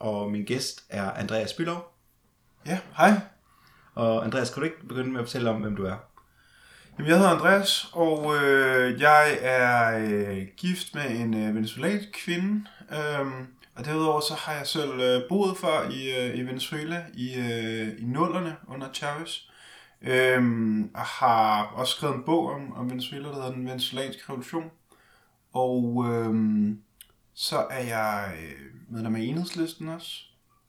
og min gæst er Andreas Bylov. Ja, hej. Og Andreas, kan du ikke begynde med at fortælle om, hvem du er? Jamen, jeg hedder Andreas, og øh, jeg er øh, gift med en øh, venezuelansk kvinde. Øhm, og derudover så har jeg selv øh, boet før i, øh, i Venezuela i, øh, i nullerne under Chavez. Øhm, og har også skrevet en bog om, om Venezuela, der hedder Den Venezuelanske Revolution. Og øhm, så er jeg øh, medlem af enhedslisten også,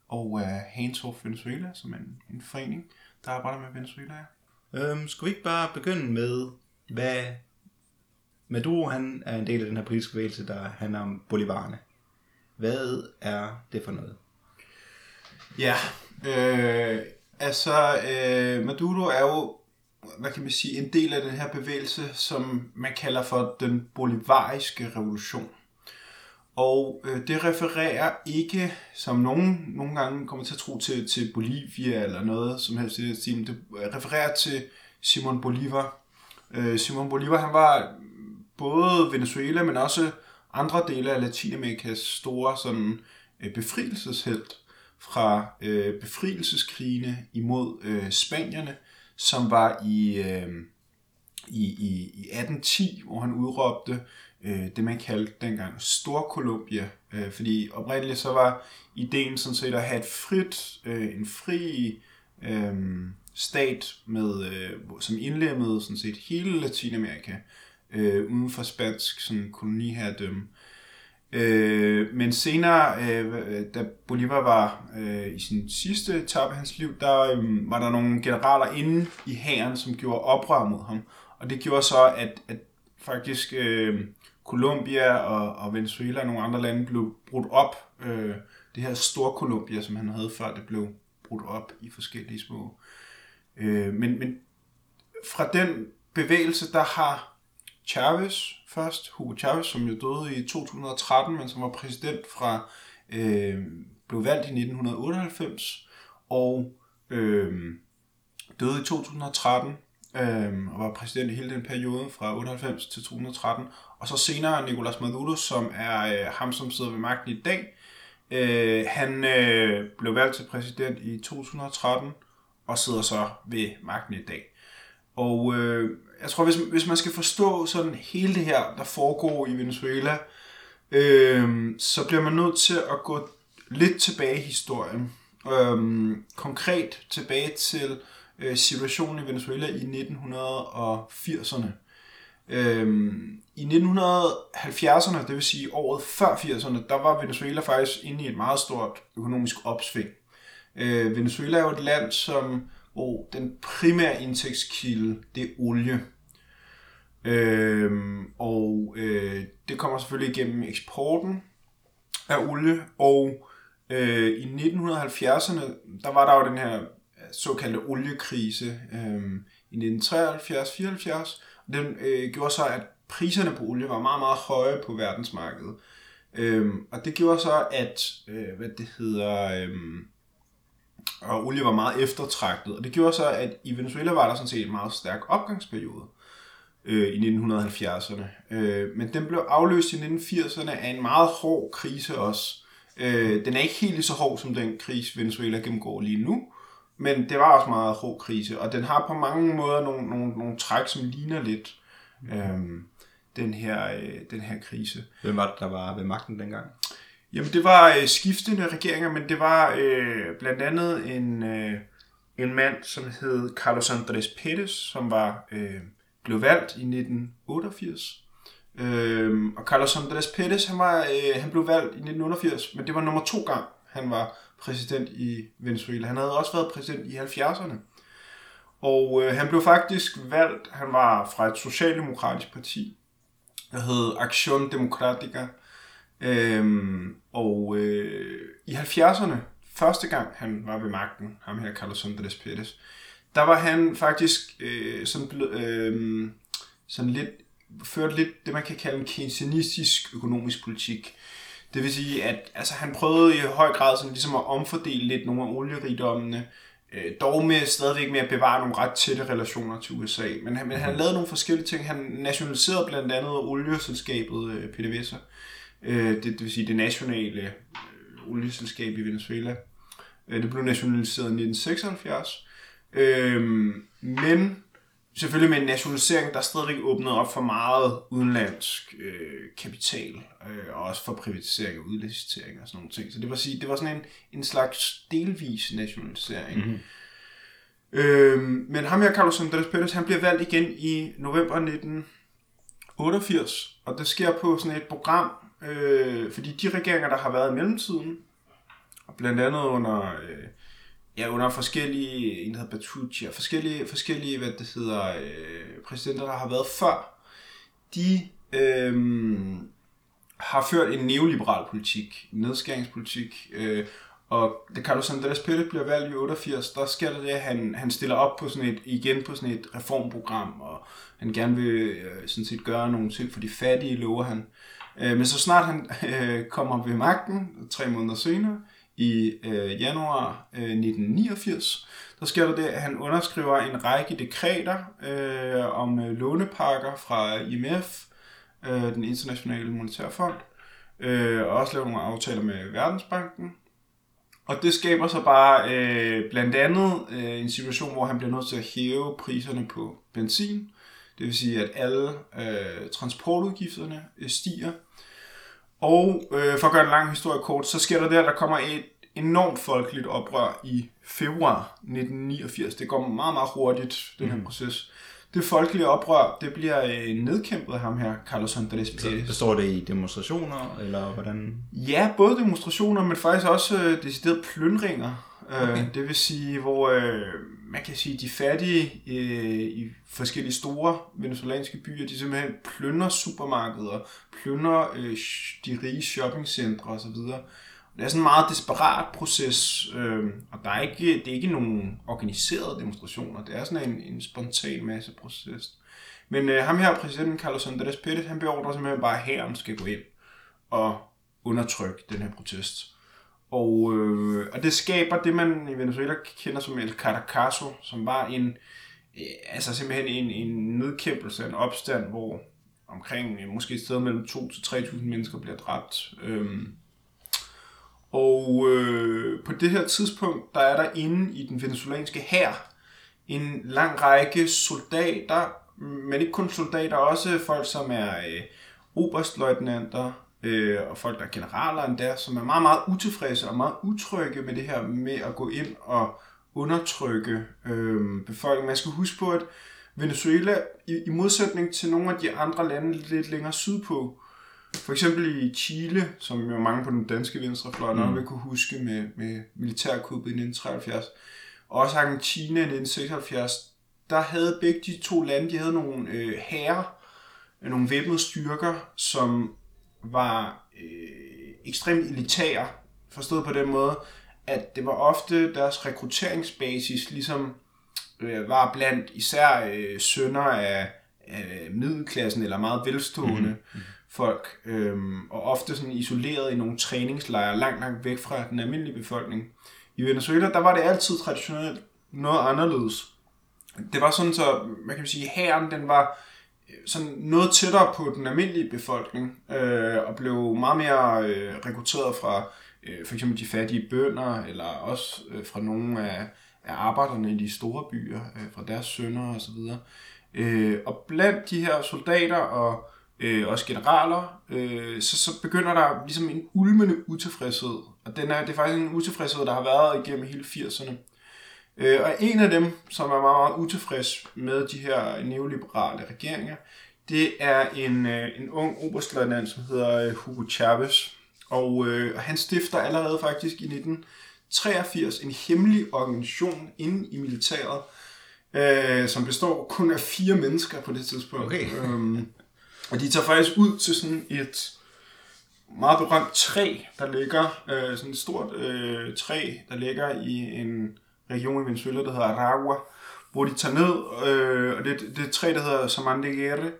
og af Hands Off Venezuela, som er en, en forening, der arbejder med Venezuela. Øhm, skulle vi ikke bare begynde med, hvad Maduro han er en del af den her politiske bevægelse, der handler om bolivarerne. Hvad er det for noget? Ja, øh, altså øh, Maduro er jo, hvad kan man sige, en del af den her bevægelse, som man kalder for den bolivariske revolution. Og øh, det refererer ikke, som nogen nogle gange kommer til at tro, til, til Bolivia eller noget som helst. Det refererer til Simon Bolivar. Øh, Simon Bolivar, han var både Venezuela, men også andre dele af Latinamerikas store sådan, øh, befrielseshelt fra øh, befrielseskrigene imod øh, spanierne, som var i, øh, i, i, i 1810, hvor han udråbte øh, det, man kaldte dengang Storkolumbia. Øh, fordi oprindeligt så var ideen sådan set at have et frit, øh, en fri øh, stat, med, øh, som indlemmede sådan set hele Latinamerika øh, uden for spansk sådan, koloniherredømme. Øh, men senere, øh, da Bolivar var øh, i sin sidste etape af hans liv, der øh, var der nogle generaler inde i hæren, som gjorde oprør mod ham. Og det gjorde så, at, at faktisk øh, Colombia og, og Venezuela og nogle andre lande blev brudt op. Øh, det her store Colombia, som han havde før, det blev brudt op i forskellige små. Øh, men, men fra den bevægelse, der har Chavez først, Hugo Chavez, som jo døde i 2013, men som var præsident fra, øh, blev valgt i 1998, og øh, døde i 2013, øh, og var præsident i hele den periode fra 98 til 2013. Og så senere Nicolas Maduro, som er øh, ham, som sidder ved magten i dag. Øh, han øh, blev valgt til præsident i 2013 og sidder så ved magten i dag. Og øh, jeg tror, hvis, hvis man skal forstå sådan hele det her, der foregår i Venezuela, øh, så bliver man nødt til at gå lidt tilbage i historien. Øh, konkret tilbage til øh, situationen i Venezuela i 1980'erne. Øh, i 1970'erne, det vil sige året før 80'erne, der var Venezuela faktisk inde i et meget stort økonomisk opsving. Øh, Venezuela er jo et land, som hvor den primære indtægtskilde, det er olie. Øh, og øh, det kommer selvfølgelig igennem eksporten af olie, og øh, i 1970'erne, der var der jo den her såkaldte oliekrise øh, i 1973-74, den øh, gjorde så, at priserne på olie var meget, meget høje på verdensmarkedet. Øhm, og det gjorde så, at øh, hvad det hedder, øh, og olie var meget eftertragtet. Og det gjorde så, at i Venezuela var der sådan set en meget stærk opgangsperiode øh, i 1970'erne. Øh, men den blev afløst i 1980'erne af en meget hård krise også. Øh, den er ikke helt lige så hård som den krise, Venezuela gennemgår lige nu, men det var også meget hård krise, og den har på mange måder nogle, nogle, nogle træk, som ligner lidt øh, den, her, øh, den her krise. Hvem var det, der var ved magten dengang? Jamen, det var øh, skiftende regeringer, men det var øh, blandt andet en, øh, en mand, som hed Carlos Andrés Pérez, som var øh, blev valgt i 1988. Øh, og Carlos Andrés Pérez, han, var, øh, han blev valgt i 1988, men det var nummer to gang, han var præsident i Venezuela. Han havde også været præsident i 70'erne. Og øh, han blev faktisk valgt, han var fra et socialdemokratisk parti, der hed Action Democrática, Øhm, og øh, i 70'erne første gang han var ved magten, ham her Carlos Andrés Pérez, der var han faktisk øh, sådan, ble- øh, sådan lidt, ført lidt det, man kan kalde en keynesianistisk økonomisk politik. Det vil sige, at altså, han prøvede i høj grad sådan, ligesom at omfordele lidt nogle af olierigdommene, øh, dog med stadigvæk med at bevare nogle ret tætte relationer til USA. Men han, men han lavede nogle forskellige ting. Han nationaliserede blandt andet olieselskabet øh, PDVSA, øh, det, det vil sige det nationale øh, olieselskab i Venezuela. Øh, det blev nationaliseret i 1976. Øh, men selvfølgelig med en nationalisering, der stadigvæk åbnede op for meget udenlandsk øh, kapital, øh, og også for privatisering og udlicitering og sådan nogle ting. Så det var, sige, det var sådan en, en slags delvis nationalisering. Mm-hmm. Øh, men ham her, Carlos Andrés Pérez, han bliver valgt igen i november 1988, og det sker på sådan et program, øh, fordi de regeringer, der har været i mellemtiden, og blandt andet under... Øh, ja, under forskellige, en der hedder Batucci, og forskellige, forskellige hvad det hedder, øh, præsidenter, der har været før, de øh, har ført en neoliberal politik, en nedskæringspolitik, øh, og da Carlos Andrés Pérez bliver valgt i 88, der sker der det, at han, han stiller op på sådan et, igen på sådan et reformprogram, og han gerne vil øh, sådan set gøre nogle ting for de fattige, lover han. Øh, men så snart han øh, kommer ved magten, tre måneder senere, i øh, januar øh, 1989, der sker der det, at han underskriver en række dekreter øh, om øh, lånepakker fra IMF, øh, den internationale monetære fond, øh, og også laver nogle aftaler med Verdensbanken. Og det skaber så bare øh, blandt andet øh, en situation, hvor han bliver nødt til at hæve priserne på benzin. Det vil sige, at alle øh, transportudgifterne øh, stiger. Og øh, for at gøre en lang historie kort, så sker der der, der kommer et enormt folkeligt oprør i februar 1989. Det går meget, meget hurtigt, den her mm. proces. Det folkelige oprør, det bliver øh, nedkæmpet af ham her, Carlos Andrés Pérez. Består det i demonstrationer, eller hvordan? Ja, både demonstrationer, men faktisk også øh, deciderede plyndringer. Øh, okay. Det vil sige, hvor øh, man kan sige, de fattige øh, i forskellige store venezuelanske byer, de simpelthen plyndrer supermarkeder, plyndrer øh, de rige shoppingcentre osv., det er sådan en meget desperat proces, øh, og der er ikke, det er ikke nogen organiserede demonstrationer. Det er sådan en, en spontan masse proces. Men øh, ham her, præsidenten Carlos Andrés Pérez, han beordrer simpelthen bare, at hæren skal gå ind og undertrykke den her protest. Og, øh, og det skaber det, man i Venezuela kender som El Caracazo, som var en, øh, altså simpelthen en, en nedkæmpelse en opstand, hvor omkring øh, måske et sted mellem 2-3.000 mennesker bliver dræbt. Øh, og øh, på det her tidspunkt, der er der inde i den venezuelanske hær en lang række soldater, men ikke kun soldater, også folk, som er øh, oberstløjtnanter, øh, og folk, der er generaler endda, som er meget, meget utilfredse og meget utrygge med det her med at gå ind og undertrykke øh, befolkningen. Man skal huske på, at Venezuela, i, i modsætning til nogle af de andre lande lidt længere sydpå, for eksempel i Chile, som jo mange på den danske venstrefløj nok mm. vil kunne huske med, med militærkuppet i 1973, og også Argentina i 1976, der havde begge de to lande, de havde nogle øh, herrer, nogle væbnede styrker, som var øh, ekstremt elitære, forstået på den måde, at det var ofte deres rekrutteringsbasis, ligesom øh, var blandt især øh, sønner af, af middelklassen eller meget velstående. Mm-hmm folk, øhm, og ofte sådan isoleret i nogle træningslejre langt, langt væk fra den almindelige befolkning. I Venezuela, der var det altid traditionelt noget anderledes. Det var sådan så, man kan sige, hæren, den var øh, sådan noget tættere på den almindelige befolkning, øh, og blev meget mere øh, rekrutteret fra øh, for eksempel de fattige bønder, eller også øh, fra nogle af, af arbejderne i de store byer, øh, fra deres sønner osv. Øh, og blandt de her soldater og øh, også generaler, øh, så, så begynder der ligesom en ulmende utilfredshed. Og den er, det er faktisk en utilfredshed, der har været igennem hele 80'erne. Øh, og en af dem, som er meget, meget utilfreds med de her neoliberale regeringer, det er en, øh, en ung oberstløjtnant, som hedder øh, Hugo Chavez. Og øh, han stifter allerede faktisk i 1983 en hemmelig organisation inde i militæret, øh, som består kun af fire mennesker på det tidspunkt. Okay. øhm, og de tager faktisk ud til sådan et meget berømt træ, der ligger, øh, sådan et stort øh, træ, der ligger i en region i Venezuela, der hedder Aragua, hvor de tager ned, øh, og det, det er et træ, der hedder Samandegere,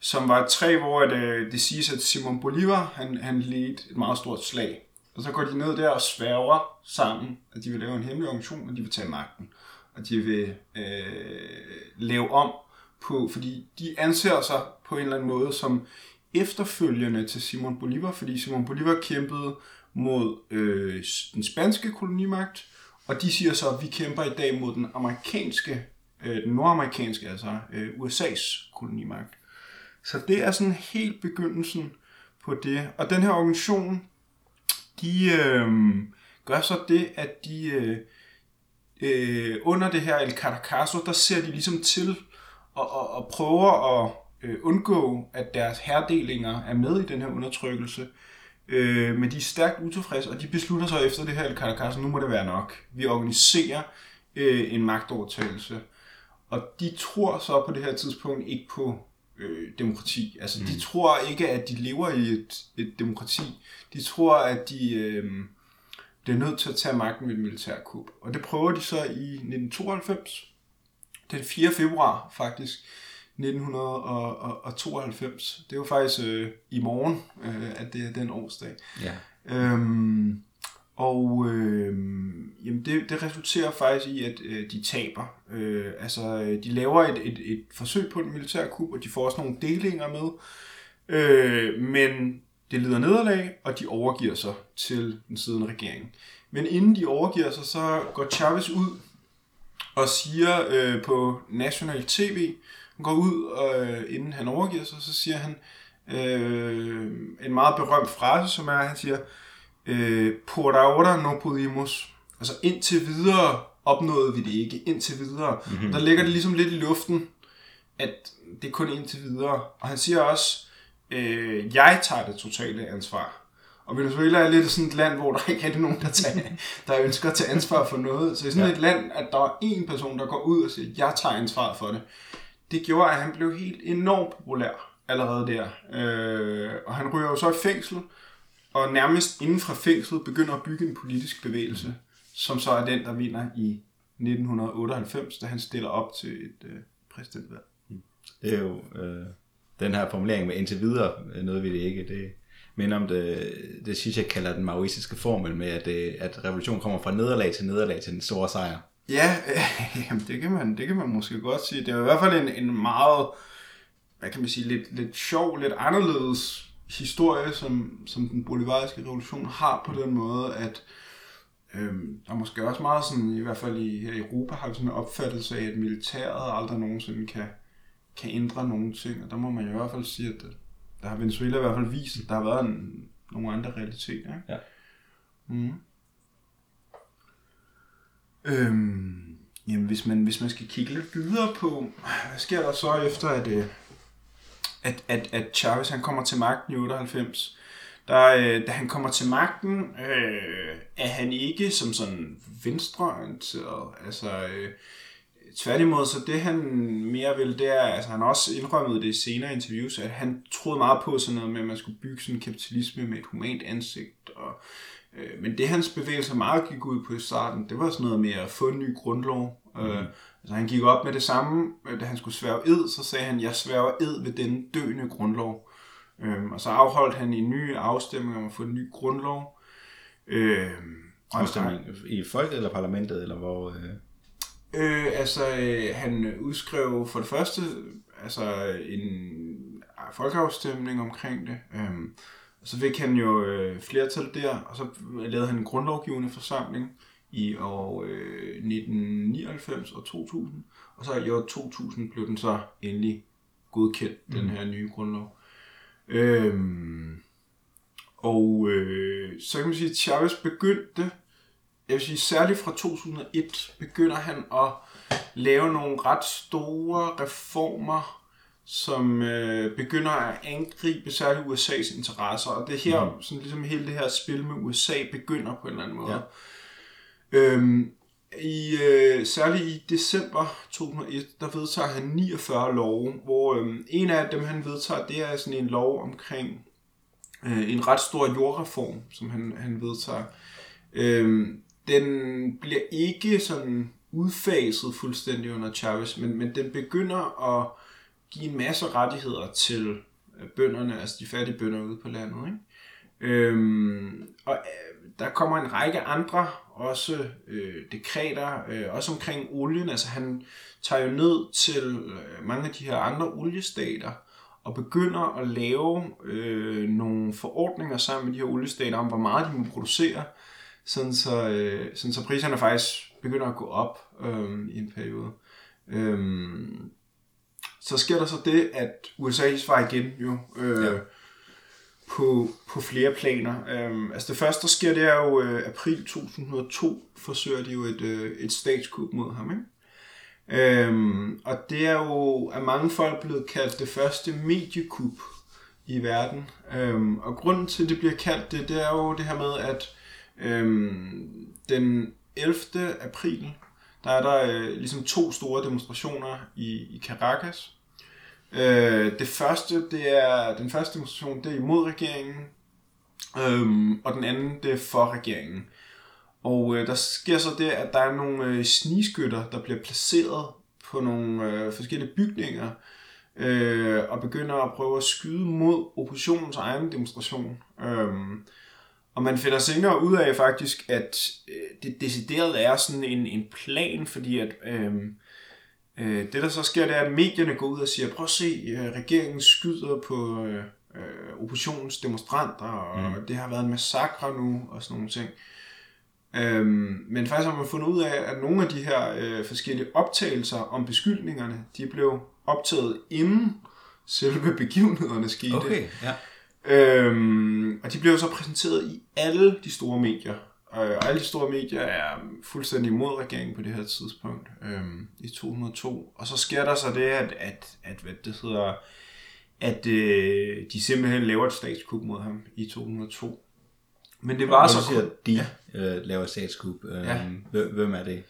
som var et træ, hvor at, øh, det siges, at Simon Bolivar, han, han ledte et meget stort slag. Og så går de ned der og sværger sammen, at de vil lave en hemmelig organisation, og de vil tage magten. Og de vil øh, lave om på, fordi de anser sig på en eller anden måde som efterfølgende til Simon Bolivar, fordi Simon Bolivar kæmpede mod øh, den spanske kolonimagt, og de siger så, at vi kæmper i dag mod den amerikanske, øh, den nordamerikanske, altså øh, USA's kolonimagt. Så det er sådan helt begyndelsen på det. Og den her organisation, de øh, gør så det, at de øh, øh, under det her El Caracaso, der ser de ligesom til og, og, og prøver at øh, undgå, at deres herredelinger er med i den her undertrykkelse. Øh, men de er stærkt utilfredse, og de beslutter sig efter det her El Caracaso, nu må det være nok. Vi organiserer øh, en magtovertagelse. Og de tror så på det her tidspunkt ikke på øh, demokrati. Altså, mm. de tror ikke, at de lever i et, et demokrati. De tror, at de øh, bliver nødt til at tage magten med et militærkup. Og det prøver de så i 1992. Den 4. februar, faktisk. 1992. Det er jo faktisk øh, i morgen, øh, at det er den årsdag. Ja. Øhm, og øh, jamen det, det resulterer faktisk i, at øh, de taber. Øh, altså, de laver et, et, et forsøg på en militær kup, og de får også nogle delinger med. Øh, men det lider nederlag, og de overgiver sig til den siddende regering. Men inden de overgiver sig, så går Chavez ud og siger øh, på national tv, han går ud, øh, inden han overgiver sig, så siger han øh, en meget berømt frase, som er, han siger, øh, por ahora no pudimos. Altså indtil videre opnåede vi det ikke, indtil videre. Mm-hmm. Der ligger det ligesom lidt i luften, at det er kun indtil videre. Og han siger også, øh, jeg tager det totale ansvar. Og Venezuela er lidt sådan et land, hvor der ikke er nogen, der, tager, der ønsker at tage ansvar for noget. Så i sådan ja. et land, at der er en person, der går ud og siger, jeg tager ansvar for det. Det gjorde, at han blev helt enormt populær allerede der. Øh, og han ryger jo så i fængsel, og nærmest inden fra fængslet begynder at bygge en politisk bevægelse, som så er den, der vinder i 1998, da han stiller op til et øh, præsidentvalg. Hmm. Det er jo øh, den her formulering med indtil videre, øh, noget vi det ikke, det minder om det, det synes jeg kalder den maoistiske formel med, at, det, at revolutionen kommer fra nederlag til nederlag til den store sejr. Ja, øh, jamen det, kan man, det kan man måske godt sige. Det er i hvert fald en, en meget, hvad kan man sige, lidt, lidt sjov, lidt anderledes historie, som, som den bolivariske revolution har på den måde, at øhm, der er måske også meget sådan, i hvert fald i, her i Europa, har vi sådan en opfattelse af, at militæret aldrig nogensinde kan, kan ændre nogen ting, og der må man jo i hvert fald sige, at der har Venezuela i hvert fald vist, at der har været en, nogle andre realiteter. Ikke? Ja. Mm. Øhm, jamen, hvis man, hvis man skal kigge lidt videre på, hvad sker der så efter, at, øh, at, at, at Chavez han kommer til magten i 98? Der, øh, da han kommer til magten, øh, er han ikke som sådan venstreorienteret. Altså, øh, tværtimod, så det han mere vil, det er, altså han også indrømmet det i senere interviews, at han troede meget på sådan noget med, at man skulle bygge sådan en kapitalisme med et humant ansigt, og Øh, men det hans bevægelse meget gik ud på i starten, det var sådan noget med at få en ny grundlov. Mm. Øh, altså han gik op med det samme, da han skulle sværge ed, så sagde han, jeg sværger ed ved den døende grundlov. Øh, og så afholdt han en ny afstemning om at få en ny grundlov. Øh, afstemning i folket eller parlamentet, eller hvor... Øh... Øh, altså, øh, han udskrev for det første altså en folkeafstemning omkring det. Øh, og så fik han jo øh, flertal der, og så lavede han en grundlovgivende forsamling i år øh, 1999 og 2000. Og så i år 2000 blev den så endelig godkendt, mm. den her nye grundlov. Øhm, og øh, så kan man sige, at Chavez begyndte, jeg vil sige særligt fra 2001, begynder han at lave nogle ret store reformer som øh, begynder at angribe særligt USA's interesser. Og det her, mm. sådan ligesom hele det her spil med USA begynder på en eller anden måde. Ja. Øhm, i, øh, særligt i december 2001, der vedtager han 49 love, hvor øh, en af dem, han vedtager, det er sådan en lov omkring øh, en ret stor jordreform, som han, han vedtager. Øh, den bliver ikke sådan udfaset fuldstændig under Chavez, men, men den begynder at give en masse rettigheder til øh, bønderne, altså de fattige bønder ude på landet. Ikke? Øhm, og øh, der kommer en række andre også øh, dekreter, øh, også omkring olien. Altså han tager jo ned til øh, mange af de her andre oliestater og begynder at lave øh, nogle forordninger sammen med de her oliestater om, hvor meget de må producere, sådan så, øh, sådan så priserne faktisk begynder at gå op øh, i en periode. Øh, så sker der så det, at USA svarer igen jo øh, ja. på, på flere planer. Øh, altså det første, der sker, det er jo øh, april 2002, forsøger de jo et, øh, et statskup mod ham. Ikke? Øhm, og det er jo af mange folk blevet kaldt det første mediekup i verden. Øhm, og grunden til, at det bliver kaldt det, det er jo det her med, at øhm, den 11. april, der er der øh, ligesom to store demonstrationer i, i Caracas. Øh, det første, det er, den første demonstration, det er imod regeringen, øhm, og den anden, det er for regeringen. Og øh, der sker så det, at der er nogle øh, sniskytter, der bliver placeret på nogle øh, forskellige bygninger, øh, og begynder at prøve at skyde mod oppositionens egen demonstration. Øhm, og man finder senere ud af faktisk, at øh, det decideret er sådan en, en plan, fordi at øh, øh, det der så sker, det er, at medierne går ud og siger, prøv at se, øh, regeringen skyder på øh, øh oppositionens demonstranter, og mm. det har været en massakre nu, og sådan nogle ting. Øhm, men faktisk har man fundet ud af, at nogle af de her øh, forskellige optagelser om beskyldningerne, de blev optaget inden selve begivenhederne skete. Okay, ja. Øhm, og de blev så præsenteret i alle de store medier. Og alle de store medier er fuldstændig imod regeringen på det her tidspunkt øhm, i 2002. Og så sker der så det, at, at, at hvad det hedder, at øh, de simpelthen laver et statskup mod ham i 2002. Men det var så siger, kun... de ja. øh, laver statskup. Øh, Ja. Hvem er det?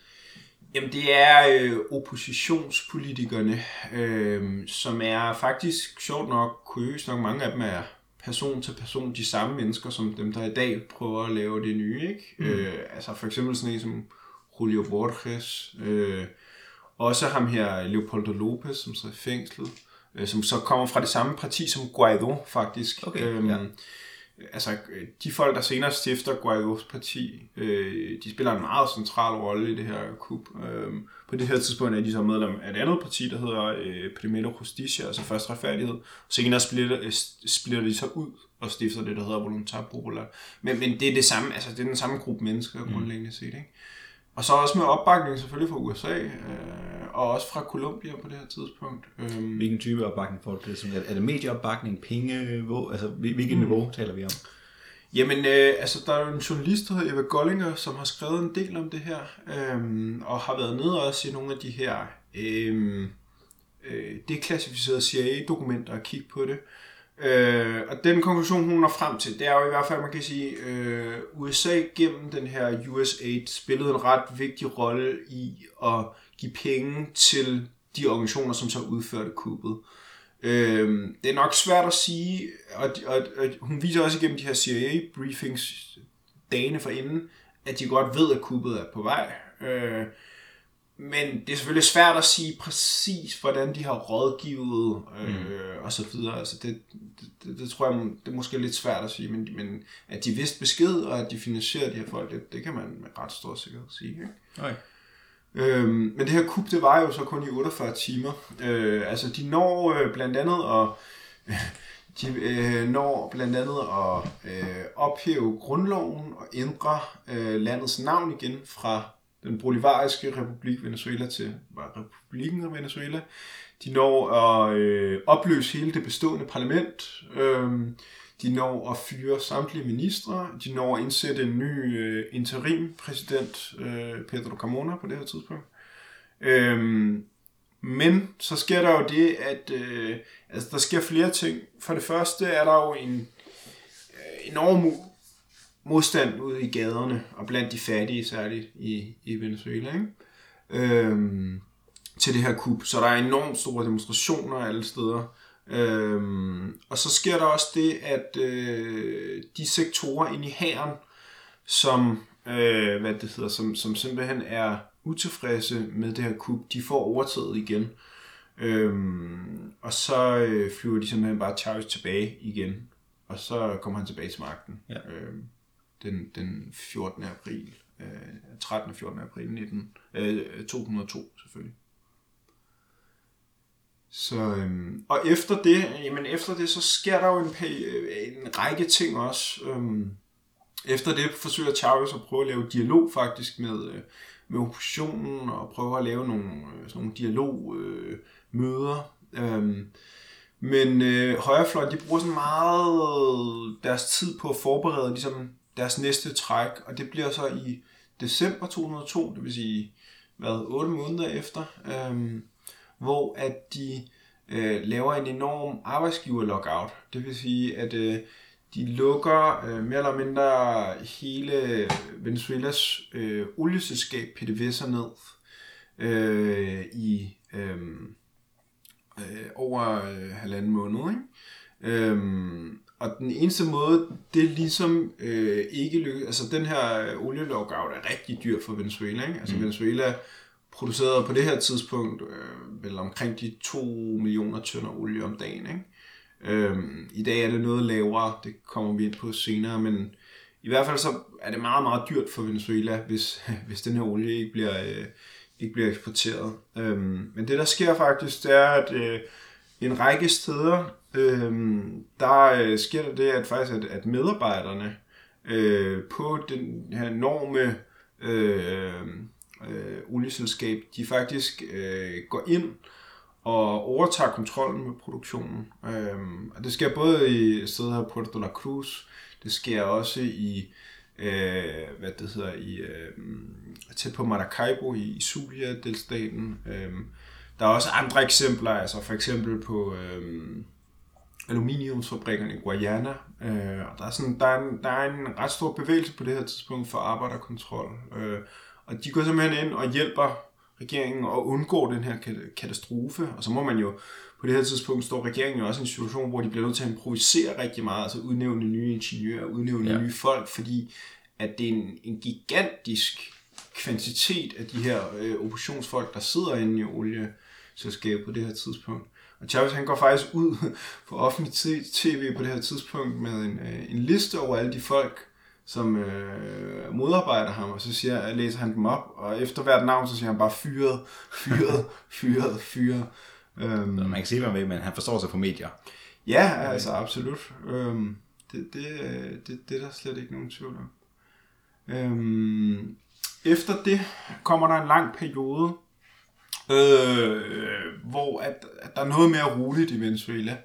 Jamen det er øh, oppositionspolitikerne, øh, som er faktisk sjovt nok, kuriøst nok, mange af dem er person til person de samme mennesker, som dem, der i dag prøver at lave det nye. Ikke? Mm. Øh, altså for eksempel sådan en som Julio Borges, øh, også ham her Leopoldo Lopez, som så er i fængslet, øh, som så kommer fra det samme parti som Guaido faktisk. Okay, øhm, ja. Altså de folk, der senere stifter Guaidos parti, øh, de spiller en meget central rolle i det her kup. Øh, på det her tidspunkt er de så medlem af et andet parti, der hedder øh, Primero Justicia, altså Først Retfærdighed. Senere splitter, øh, splitter de så ud og stifter det, der hedder Voluntar Popular. Men, men det er det samme, altså det er den samme gruppe mennesker, mm. grundlæggende set. Ikke? Og så også med opbakning selvfølgelig fra USA, øh, og også fra Colombia på det her tidspunkt. Øh, Hvilken type opbakning får det? Er det medieopbakning, penge, hvor, altså hvilket mm. niveau taler vi om? Jamen, øh, altså, der er jo en journalist, der hedder Eva Gollinger, som har skrevet en del om det her, øh, og har været nede også i nogle af de her øh, øh, deklassificerede CIA-dokumenter og kigge på det. Øh, og den konklusion, hun når frem til, det er jo i hvert fald, man kan sige, øh, USA gennem den her USAID spillede en ret vigtig rolle i at give penge til de organisationer, som så udførte kuppet. Øh, det er nok svært at sige, og, og, og hun viser også igennem de her CIA-briefings dagene forinden, at de godt ved, at kuppet er på vej. Øh, men det er selvfølgelig svært at sige præcis, hvordan de har rådgivet øh, og så videre. Altså det, det, det, tror jeg, det er måske lidt svært at sige, men, men at de vidste besked, og at de finansierer de her folk, det, det kan man med ret stor sikkerhed sige. Ikke? Okay. Øhm, men det her kup, det var jo så kun i 48 timer. Øh, altså de når øh, blandt andet at de øh, når blandt andet at øh, ophæve grundloven og ændre øh, landets navn igen fra den bolivariske republik Venezuela til republikken Venezuela. De når at øh, opløse hele det bestående parlament. Øh, de når at fyre samtlige ministre. De når at indsætte en ny øh, interim-præsident, øh, Pedro Carmona, på det her tidspunkt. Øhm, men så sker der jo det, at øh, altså, der sker flere ting. For det første er der jo en øh, enorm modstand ude i gaderne, og blandt de fattige særligt i, i Venezuela. Ikke? Øhm, til det her kup. Så der er enormt store demonstrationer alle steder. Øhm, og så sker der også det, at øh, de sektorer inde i hæren, som, øh, hvad det hedder, som, som simpelthen er utilfredse med det her kup, de får overtaget igen. Øhm, og så øh, flyver de simpelthen bare Chavez tilbage igen, og så kommer han tilbage til magten. Ja. Øhm, den, den 14. april, øh, 13. og 14. april 19, øh, 202 selvfølgelig. Så, øhm, og efter det, jamen efter det, så sker der jo en, øh, en række ting også. Øhm, efter det forsøger Chavez at prøve at lave dialog faktisk med, øh, med oppositionen, og prøve at lave nogle, øh, sådan nogle dialogmøder. Øh, øhm, men øh, højrefløjen, de bruger sådan meget deres tid på at forberede ligesom, deres næste træk, og det bliver så i december 2002, det vil sige, hvad, 8 måneder efter, øhm, hvor at de øh, laver en enorm arbejdsgiver-lockout. Det vil sige, at øh, de lukker øh, mere eller mindre hele Venezuelas øh, olieselskab PDVSA ned øh, i øh, øh, over øh, halvanden måned. Ikke? Øhm, og den eneste måde, det ligesom øh, ikke lykkes, altså den her olielockout er rigtig dyr for Venezuela. Ikke? Altså mm. Venezuela producerede på det her tidspunkt øh, vel omkring de 2 millioner tønder olie om dagen. Ikke? Øh, I dag er det noget lavere, det kommer vi ind på senere, men i hvert fald så er det meget, meget dyrt for Venezuela, hvis, hvis den her olie ikke bliver, øh, ikke bliver eksporteret. Øh, men det der sker faktisk, det er, at øh, en række steder, øh, der øh, sker der det, at faktisk at, at medarbejderne øh, på den her enorme øh, øh, olieselskab, de faktisk øh, går ind og overtager kontrollen med produktionen. Øh, og det sker både i stedet her Puerto La Cruz, det sker også i øh, hvad det hedder, i, øh, tæt på Maracaibo i, i Zulia-delstaten. Øh, der er også andre eksempler, altså for eksempel på øh, aluminiumsfabrikkerne i Guayana. Øh, og der er, sådan, der, er en, der er en ret stor bevægelse på det her tidspunkt for arbejderkontrol. Øh, og de går simpelthen ind og hjælper regeringen og undgår den her katastrofe. Og så må man jo, på det her tidspunkt står regeringen jo også i en situation, hvor de bliver nødt til at improvisere rigtig meget, altså udnævne nye ingeniører, udnævne ja. nye folk, fordi at det er en, en gigantisk kvantitet af de her øh, oppositionsfolk, der sidder inde i olieselskabet på det her tidspunkt. Og Chavez han går faktisk ud på offentlig tv på det her tidspunkt med en, øh, en liste over alle de folk, som øh, modarbejder ham, og så siger, læser han dem op, og efter hvert navn, så siger han bare fyret, fyret, fyret, fyret. Um, man kan sige, hvad med, men han forstår sig på medier. Ja, altså absolut. Um, det, det, det, det er der slet ikke nogen tvivl om. Um, efter det kommer der en lang periode, øh, hvor at, at der er noget mere roligt i Venezuela.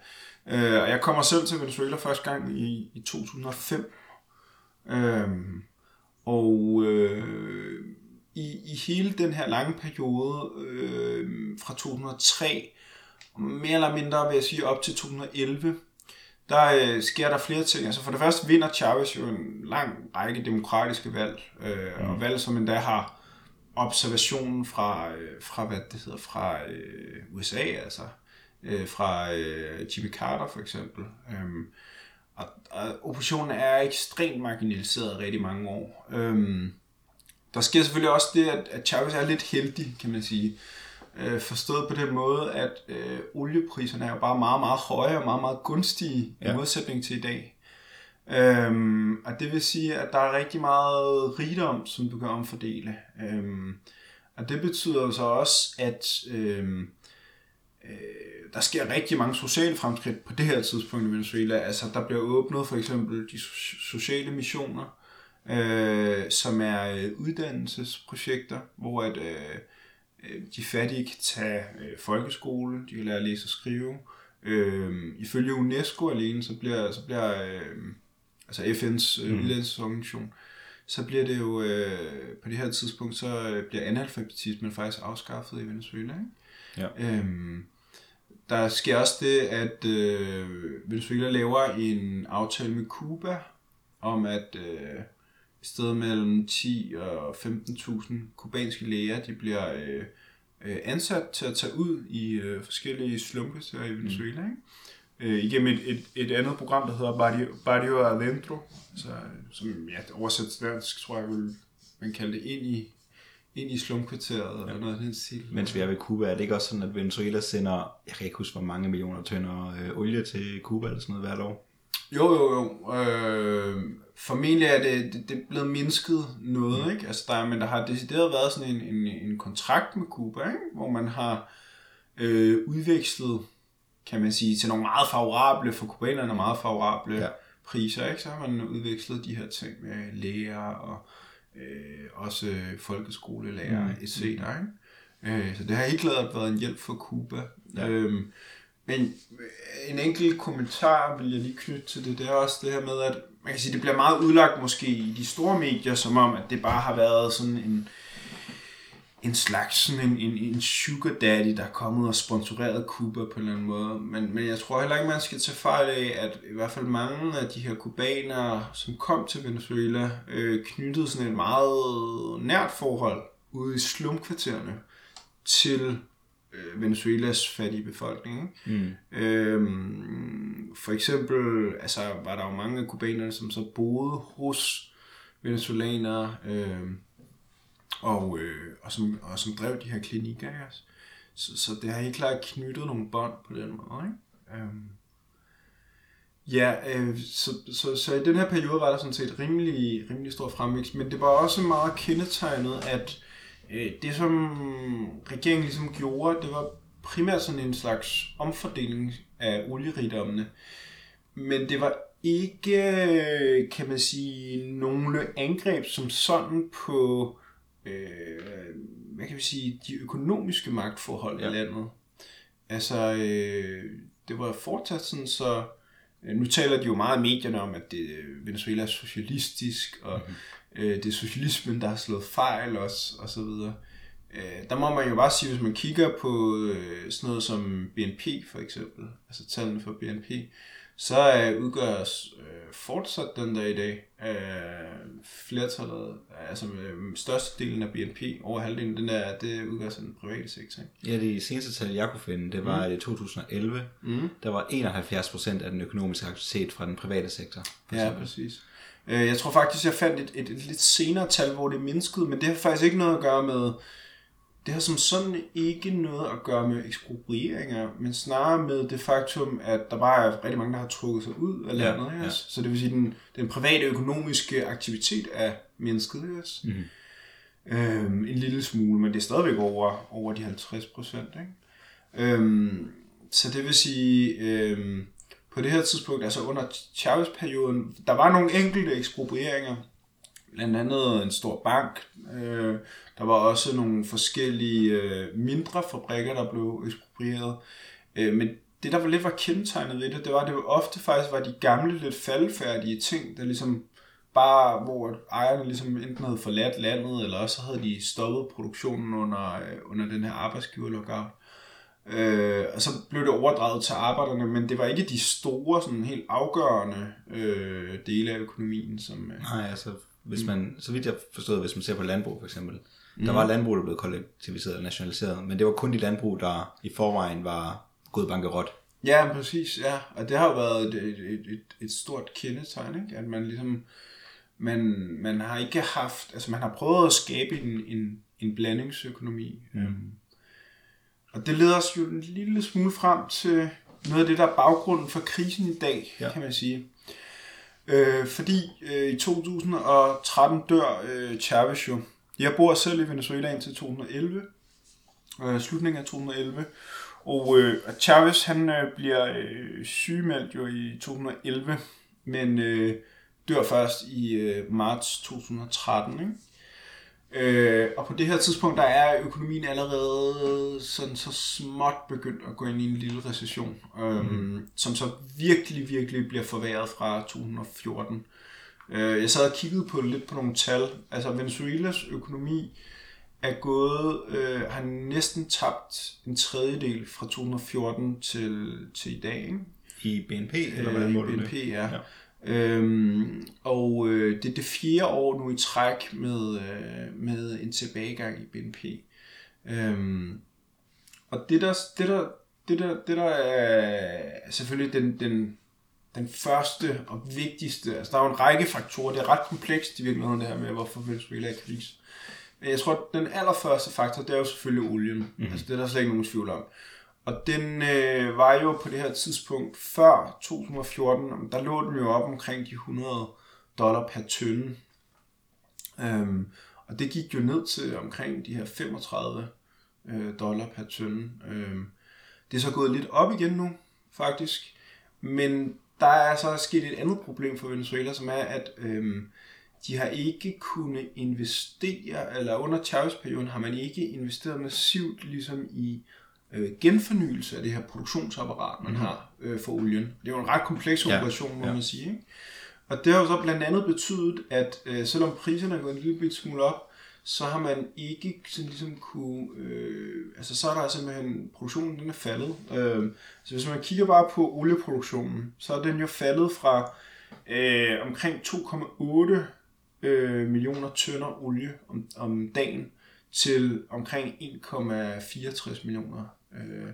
Uh, og jeg kommer selv til Venezuela første gang i, i 2005, Øhm, og øh, i, i hele den her lange periode øh, fra 2003, mere eller mindre vil jeg sige op til 2011, der øh, sker der flere ting. Altså for det første vinder Chavez jo en lang række demokratiske valg, øh, mm. og valg som endda har observationen fra, øh, fra hvad det hedder, fra øh, USA, altså øh, fra øh, Jimmy Carter for eksempel. Øh, og, og oppositionen er ekstremt marginaliseret rigtig mange år. Øhm, der sker selvfølgelig også det, at, at Chavez er lidt heldig, kan man sige. Øh, forstået på den måde, at øh, oliepriserne er jo bare meget, meget høje og meget, meget gunstige ja. i modsætning til i dag. Øhm, og det vil sige, at der er rigtig meget rigdom, som du kan omfordele. Øhm, og det betyder så også, at øhm, øh, der sker rigtig mange sociale fremskridt på det her tidspunkt i Venezuela. Altså, der bliver åbnet for eksempel de sociale missioner, øh, som er øh, uddannelsesprojekter, hvor at, øh, øh, de fattige kan tage øh, folkeskole, de kan lære at læse og skrive. Øh, ifølge UNESCO alene, så bliver, så bliver øh, altså FN's øh, mm. uddannelsesorganisation, så bliver det jo øh, på det her tidspunkt, så bliver analfabetismen faktisk afskaffet i Venezuela. Ikke? Ja. Øhm, der sker også det, at øh, Venezuela laver en aftale med Cuba om, at øh, i stedet mellem 10 og 15.000 kubanske læger, de bliver øh, øh, ansat til at tage ud i øh, forskellige slumkvarterer i Venezuela, ikke? Øh, igennem et, et, et andet program, der hedder Barrio, Barrio Adentro, altså, som ja, oversat til dansk, tror jeg, vil man kalde det ind i, ind i slumkvarteret, ja. eller noget af den stil. Mens vi er ved Cuba, er det ikke også sådan, at Venezuela sender, jeg kan ikke huske, hvor mange millioner tønder øh, olie til Cuba eller sådan noget hvert år? Jo, jo, jo. Øh, formentlig er det, det, det er blevet mindsket noget, ikke? Altså, der, men der har decideret været sådan en, en, en kontrakt med Cuba, ikke? hvor man har øh, udvekslet, kan man sige, til nogle meget favorable, for kubanerne meget favorable ja. priser, ikke? så har man udvekslet de her ting med læger og øh, også folkeskolelærer, mm. etc. Ikke? Øh, så det har helt klart været en hjælp for Cuba. Ja. Øhm, men en enkelt kommentar vil jeg lige knytte til det, det er også det her med, at man kan sige, det bliver meget udlagt måske i de store medier, som om, at det bare har været sådan en, en slags sådan en, en, en sugar daddy, der er kommet og sponsoreret Cuba på en eller anden måde. Men, men jeg tror heller ikke, man skal tage fejl af, at i hvert fald mange af de her kubanere, som kom til Venezuela, øh, knyttede sådan et meget nært forhold ude i slumkvartererne til øh, Venezuelas fattige befolkning. Mm. Øhm, for eksempel altså, var der jo mange af kubanerne, som så boede hos venezuelanere, øh, og, øh, og, som, og som drev de her klinikker. Ikke? Så, så det har helt klart knyttet nogle bånd på den måde. Ikke? Øhm, Ja, øh, så, så, så i den her periode var der sådan set rimelig, rimelig stor fremvækst, men det var også meget kendetegnet, at Øh, det, som regeringen ligesom gjorde, det var primært sådan en slags omfordeling af olierigdommene. Men det var ikke, øh, kan man sige, nogle angreb som sådan på, øh, hvad kan vi sige, de økonomiske magtforhold ja. i landet. Altså, øh, det var fortsat sådan, så øh, nu taler de jo meget i medierne om, at det, Venezuela er socialistisk, og mm-hmm øh, det er socialismen, der har slået fejl også, og så videre. Øh, der må man jo bare sige, hvis man kigger på øh, sådan noget som BNP for eksempel, altså tallene for BNP, så øh, udgøres øh, fortsat den der i dag øh, flertallet, altså øh, størstedelen af BNP, over halvdelen, den der, det udgøres af den private sektor. Ikke? Ja, det seneste tal, jeg kunne finde, det var mm. i 2011, mm. der var 71% af den økonomiske aktivitet fra den private sektor. Ja, præcis. Øh, jeg tror faktisk, jeg fandt et, et, et lidt senere tal, hvor det mindskede, men det har faktisk ikke noget at gøre med, det har som sådan ikke noget at gøre med eksproprieringer, men snarere med det faktum, at der bare er rigtig mange, der har trukket sig ud af landet. Ja, ja. Så det vil sige, den, den private økonomiske aktivitet er mindsket. Yes. Mm-hmm. Øhm, en lille smule, men det er stadigvæk over, over de 50 procent. Øhm, så det vil sige, øhm, på det her tidspunkt, altså under Chavez-perioden, der var nogle enkelte eksproprieringer, blandt andet en stor bank. Øh, der var også nogle forskellige øh, mindre fabrikker, der blev eksproprieret. Øh, men det, der var lidt var kendetegnet ved det, det var, at det ofte faktisk var de gamle, lidt faldfærdige ting, der ligesom bare, hvor ejerne ligesom enten havde forladt landet, eller også havde de stoppet produktionen under, øh, under den her arbejdsgiverlockout. Øh, og så blev det overdraget til arbejderne, men det var ikke de store, sådan helt afgørende øh, dele af økonomien. Som, øh, Nej, altså, hvis man, så vidt jeg forstod, hvis man ser på landbrug for eksempel, mm. der var landbrug, der blev kollektiviseret og nationaliseret, men det var kun de landbrug, der i forvejen var gået bankerot. Ja, præcis, ja. Og det har jo været et, et, et, et stort kendetegn, ikke? at man ligesom, man, man har ikke haft, altså man har prøvet at skabe en, en, en blandingsøkonomi. Mm. Øhm, og det leder os jo en lille smule frem til noget af det, der er baggrunden for krisen i dag, ja. kan man sige. Øh, fordi øh, i 2013 dør øh, Chavez jo. Jeg bor selv i Venezuela indtil 2011, øh, slutningen af 2011. Og øh, Chavez han øh, bliver øh, sygemeldt jo i 2011, men øh, dør først i øh, marts 2013. Ikke? Øh, og på det her tidspunkt, der er økonomien allerede sådan så småt begyndt at gå ind i en lille recession, øh, mm. som så virkelig, virkelig bliver forværret fra 2014. Øh, jeg sad og kiggede på lidt på nogle tal. Altså Venezuelas økonomi er gået, øh, har næsten tabt en tredjedel fra 2014 til, til i dag. Ikke? I BNP, eller hvad øh, BNP, ja. ja. Øhm, og øh, det er det fjerde år nu i træk med, øh, med en tilbagegang i BNP. Øhm, og det der, det der, det der, det der er selvfølgelig den, den, den første og vigtigste, altså der er jo en række faktorer, det er ret komplekst i virkeligheden det her med, hvorfor Venezuela er i krise. Men jeg tror, den allerførste faktor, det er jo selvfølgelig olien. Mm-hmm. Altså det er der slet ikke nogen tvivl om. Og den øh, var jo på det her tidspunkt, før 2014, der lå den jo op omkring de 100 dollar per tønde. Øhm, og det gik jo ned til omkring de her 35 øh, dollar per tønde. Øhm, det er så gået lidt op igen nu, faktisk. Men der er så sket et andet problem for Venezuela, som er, at øhm, de har ikke kunnet investere, eller under Chavez-perioden har man ikke investeret massivt ligesom i øh, genfornyelse af det her produktionsapparat, man mm-hmm. har øh, for olien. Det er jo en ret kompleks operation, ja, må ja. man sige. Ikke? Og det har jo så blandt andet betydet, at øh, selvom priserne er gået en lille smule op, så har man ikke sådan ligesom kunne, øh, altså så er der simpelthen, produktionen den er faldet. Øh, så hvis man kigger bare på olieproduktionen, så er den jo faldet fra øh, omkring 2,8 øh, millioner tønder olie om, om dagen til omkring 1,64 millioner. Øh,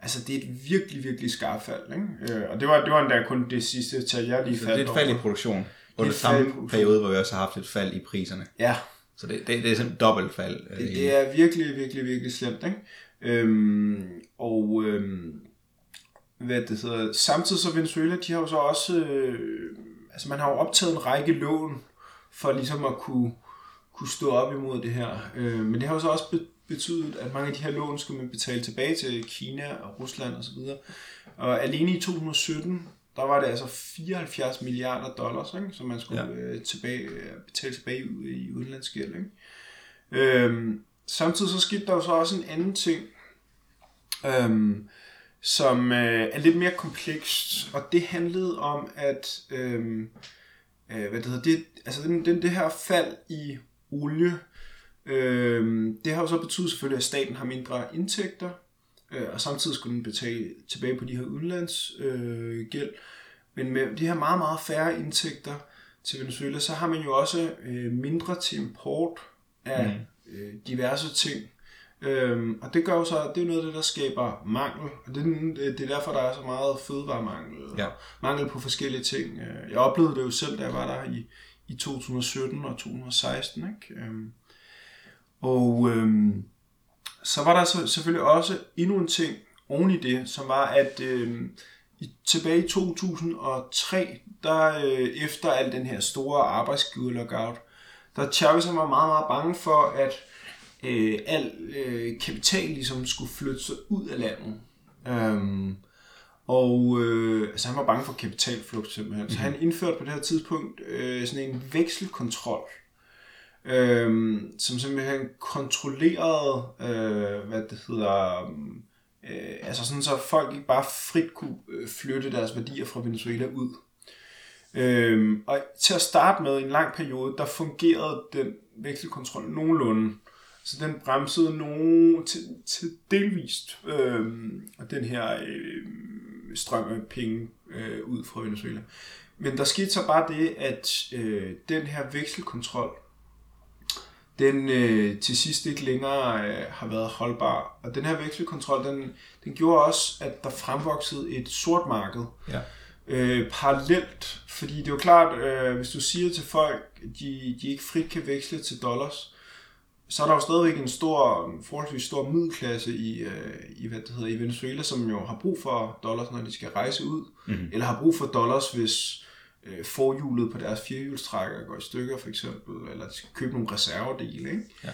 altså det er et virkelig, virkelig skarpt fald. Ikke? Øh, og det var, det var endda kun det sidste tal, jeg lige faldt Det er et fald i produktion. Under samme periode, hvor vi også har haft et fald i priserne. Ja, så det, det, det er sådan et dobbelt fald. Øh, det, det er virkelig, virkelig, virkelig slemt. Ikke? Øhm, og øhm, hvad det hedder, samtidig så Venezuela, de har jo så også, øh, altså man har jo optaget en række lån, for ligesom at kunne, kunne stå op imod det her. Øh, men det har jo så også betydet, at mange af de her lån skal man betale tilbage til Kina og Rusland osv. Og, og alene i 2017, der var det altså 74 milliarder dollars, ikke, som man skulle ja. øh, tilbage, betale tilbage i udenlandsgæld. Ikke? Øhm, samtidig så skete der jo så også en anden ting, øhm, som øh, er lidt mere komplekst, og det handlede om, at øh, øh, hvad det hedder, det, altså den, den, det her fald i olie, øh, det har jo så betydet selvfølgelig, at staten har mindre indtægter, øh, og samtidig skulle den betale tilbage på de her udenlandsgæld. Øh, gæld. Men med de her meget, meget færre indtægter til Venezuela, så har man jo også øh, mindre til import af mm. øh, diverse ting. Øhm, og det gør jo så, det er noget af det, der skaber mangel. Og det, det er derfor, der er så meget fødevaremangel. Ja. Mangel på forskellige ting. Øh, jeg oplevede det jo selv, da jeg var der i, i 2017 og 2016. Ikke? Øhm, og øhm, så var der så, selvfølgelig også endnu en ting oven i det, som var, at øh, tilbage i 2003, der øh, efter al den her store arbejdsgiver-lockout, der Chavez var meget, meget bange for, at øh, al øh, kapital ligesom skulle flytte sig ud af landet. Um, og øh, altså han var bange for kapitalflugt simpelthen. Mm-hmm. Så han indførte på det her tidspunkt øh, sådan en vekselkontrol øh, som simpelthen kontrollerede, øh, hvad det hedder, øh, altså sådan så folk ikke bare frit kunne øh, flytte deres værdier fra Venezuela ud. Øh, og til at starte med, i en lang periode, der fungerede den vekselkontrol nogenlunde. Så den bremsede nogen til, til delvist øh, den her øh, strøm af penge øh, ud fra Venezuela. Men der skete så bare det, at øh, den her vekselkontrol den øh, til sidst ikke længere øh, har været holdbar. Og den her vekselkontrol, den, den gjorde også, at der fremvoksede et sort marked. Ja. Øh, parallelt, fordi det er jo klart, øh, hvis du siger til folk, de, de ikke frit kan veksle til dollars, så er der jo stadigvæk en stor, forholdsvis stor middelklasse i, øh, i, hvad det hedder, i Venezuela, som jo har brug for dollars, når de skal rejse ud, mm-hmm. eller har brug for dollars, hvis øh, forhjulet på deres firehjulstrækker går i stykker for eksempel, eller de skal købe nogle reservedele. Ikke? Ja.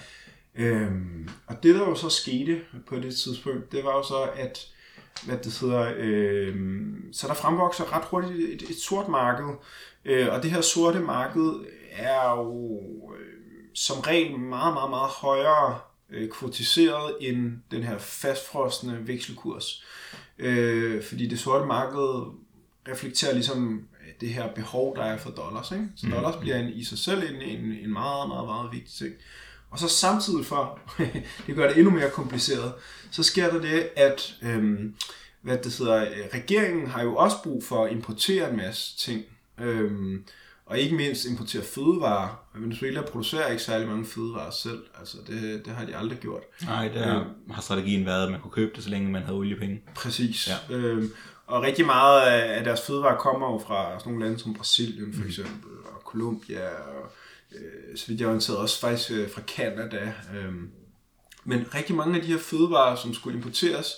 Øhm, og det der jo så skete på det tidspunkt, det var jo så, at hvad det hedder, øh, så der fremvokser ret hurtigt et, et sort marked, øh, og det her sorte marked er jo øh, som regel meget, meget, meget højere øh, kvotiseret end den her fastfrostende vekselkurs. Øh, fordi det sorte marked reflekterer ligesom det her behov, der er for dollars. Ikke? Så mm. dollars bliver en, i sig selv en, en, en meget, meget, meget vigtig ting. Og så samtidig for, det gør det endnu mere kompliceret, så sker der det, at øhm, hvad det hedder, regeringen har jo også brug for at importere en masse ting. Øhm, og ikke mindst importere fødevarer. Venezuela producerer ikke særlig mange fødevarer selv, altså det, det har de aldrig gjort. Nej, der har strategien været, at man kunne købe det, så længe man havde oliepenge. Præcis. Ja. Øhm, og rigtig meget af deres fødevarer kommer jo fra sådan nogle lande som Brasilien for eksempel, og Colombia, og øh, så vidt jeg orienteret også faktisk øh, fra Canada. Øh. Men rigtig mange af de her fødevarer, som skulle importeres,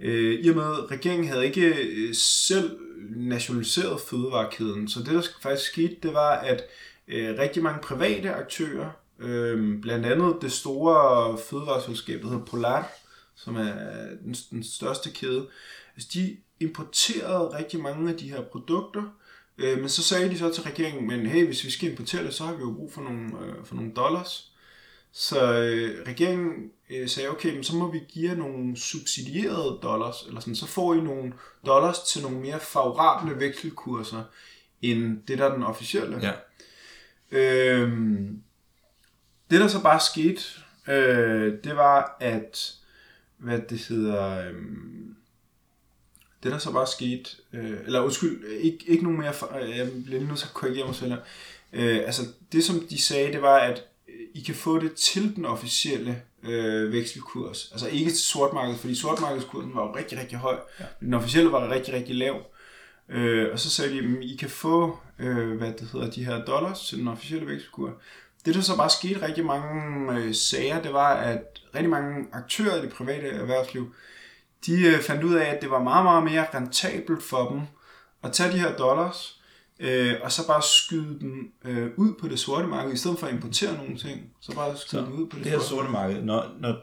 øh, i og med at regeringen havde ikke øh, selv nationaliseret fødevarekæden, så det der faktisk skete, det var, at øh, rigtig mange private aktører, øh, blandt andet det store fødevareselskab, der hedder Polar, som er den, den største kæde, altså de importerede rigtig mange af de her produkter, øh, men så sagde de så til regeringen, men hey, hvis vi skal importere det, så har vi jo brug for nogle, øh, for nogle dollars. Så øh, regeringen øh, sagde, okay, men så må vi give jer nogle subsidierede dollars, eller sådan, så får I nogle dollars til nogle mere favorable vekselkurser, end det, der er den officielle. Ja. Øhm, det, der så bare skete, øh, det var, at, hvad det hedder, øh, det der så bare skete, øh, eller undskyld, ikke, ikke nogen mere, øh, jeg bliver lige nødt til at korrigere mig selv her. Øh, altså, det som de sagde, det var, at I kan få det til den officielle øh, vekselkurs. Altså ikke til sortmarkedet, fordi sortmarkedskursen var jo rigtig, rigtig høj. Ja. Den officielle var rigtig, rigtig lav. Øh, og så sagde de, at I kan få øh, hvad det hedder, de her dollars til den officielle vekselkurs. Det der så bare skete rigtig mange øh, sager, det var, at rigtig mange aktører i det private erhvervsliv, de øh, fandt ud af, at det var meget, meget mere rentabelt for dem at tage de her dollars, øh, og så bare skyde dem øh, ud på det sorte marked, i stedet for at importere nogle ting, så bare skyde Så dem ud på det, det her sorte marked, når, når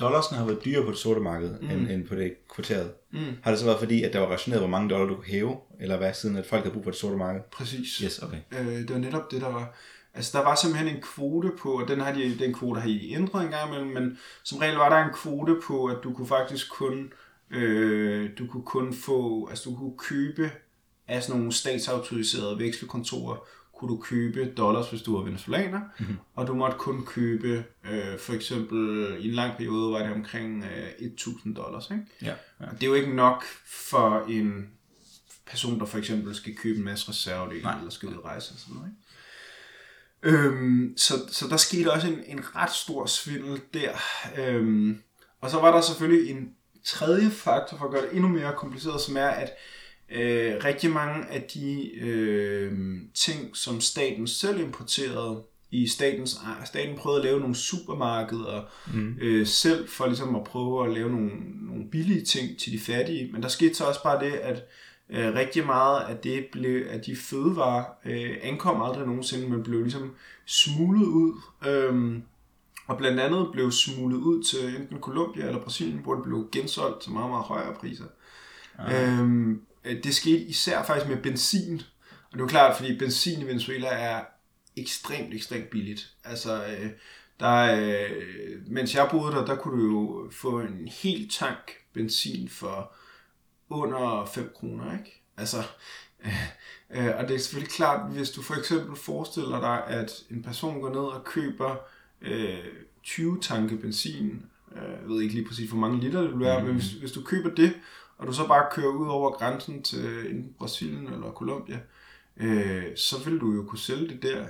dollarsen har været dyrere på det sorte marked, mm. end, end på det kvarteret, Mm. har det så været fordi, at der var rationeret, hvor mange dollar du kunne hæve, eller hvad, siden at folk havde brug for det sorte marked? Præcis. Yes, okay. Øh, det var netop det, der var. Altså, der var simpelthen en kvote på, og den, har de, den kvote har I ændret en gang imellem, men som regel var der en kvote på, at du kunne faktisk kun, øh, du kunne kun få, altså du kunne købe af sådan nogle statsautoriserede vekselkontorer, kunne du købe dollars, hvis du var venezuelaner, mm-hmm. og du måtte kun købe, øh, for eksempel i en lang periode var det omkring øh, 1000 dollars, ikke? Ja. ja. Det er jo ikke nok for en person, der for eksempel skal købe en masse reservedele, eller skal ud og rejse og sådan noget. Ikke? Øhm, så, så der skete også en, en ret stor svindel der. Øhm, og så var der selvfølgelig en tredje faktor for at gøre det endnu mere kompliceret, som er, at øh, rigtig mange af de øh, ting, som staten selv importerede, i statens, staten prøvede at lave nogle supermarkeder mm. øh, selv for ligesom at prøve at lave nogle, nogle billige ting til de fattige. Men der skete så også bare det, at øh, rigtig meget af det blev, at de fødevarer øh, ankom aldrig nogensinde, men blev ligesom smuglet ud. Øh, og blandt andet blev smuglet ud til enten Colombia eller Brasilien, hvor det blev gensolgt til meget, meget højere priser. Ah. Øhm, det skete især faktisk med benzin. Og det er jo klart, fordi benzin i Venezuela er ekstremt, ekstremt billigt. Altså, øh, der, øh, mens jeg boede der, der kunne du jo få en hel tank benzin for under 5 kroner, ikke? Altså, øh, øh, og det er selvfølgelig klart, hvis du for eksempel forestiller dig, at en person går ned og køber øh, 20 tanke benzin, øh, jeg ved ikke lige præcis, hvor mange liter det vil være, mm. men hvis, hvis du køber det, og du så bare kører ud over grænsen til enten Brasilien eller Colombia, øh, så vil du jo kunne sælge det der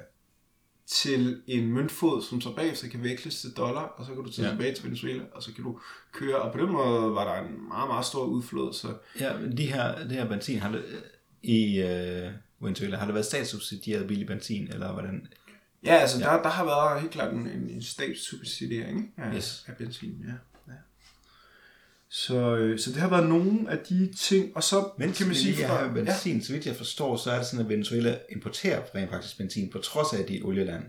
til en møntfod, som så bagefter kan veksles til dollar, og så kan du tage ja. Tilbage til Venezuela, og så kan du køre, og på den måde var der en meget, meget stor udflod, så Ja, men de her, det her benzin, har det, i øh, Venezuela, har det været statssubsidieret billig benzin, eller hvordan? ja, altså ja. Der, der har været helt klart en, en, statssubsidiering? Af, Yes. af benzin, ja. Ja. Så, øh, så det har været nogle af de ting, og så Men kan man sige, fra, fra, benzin, ja. så vidt jeg forstår, så er det sådan, at Venezuela importerer rent faktisk benzin, på trods af, at de er et olieland.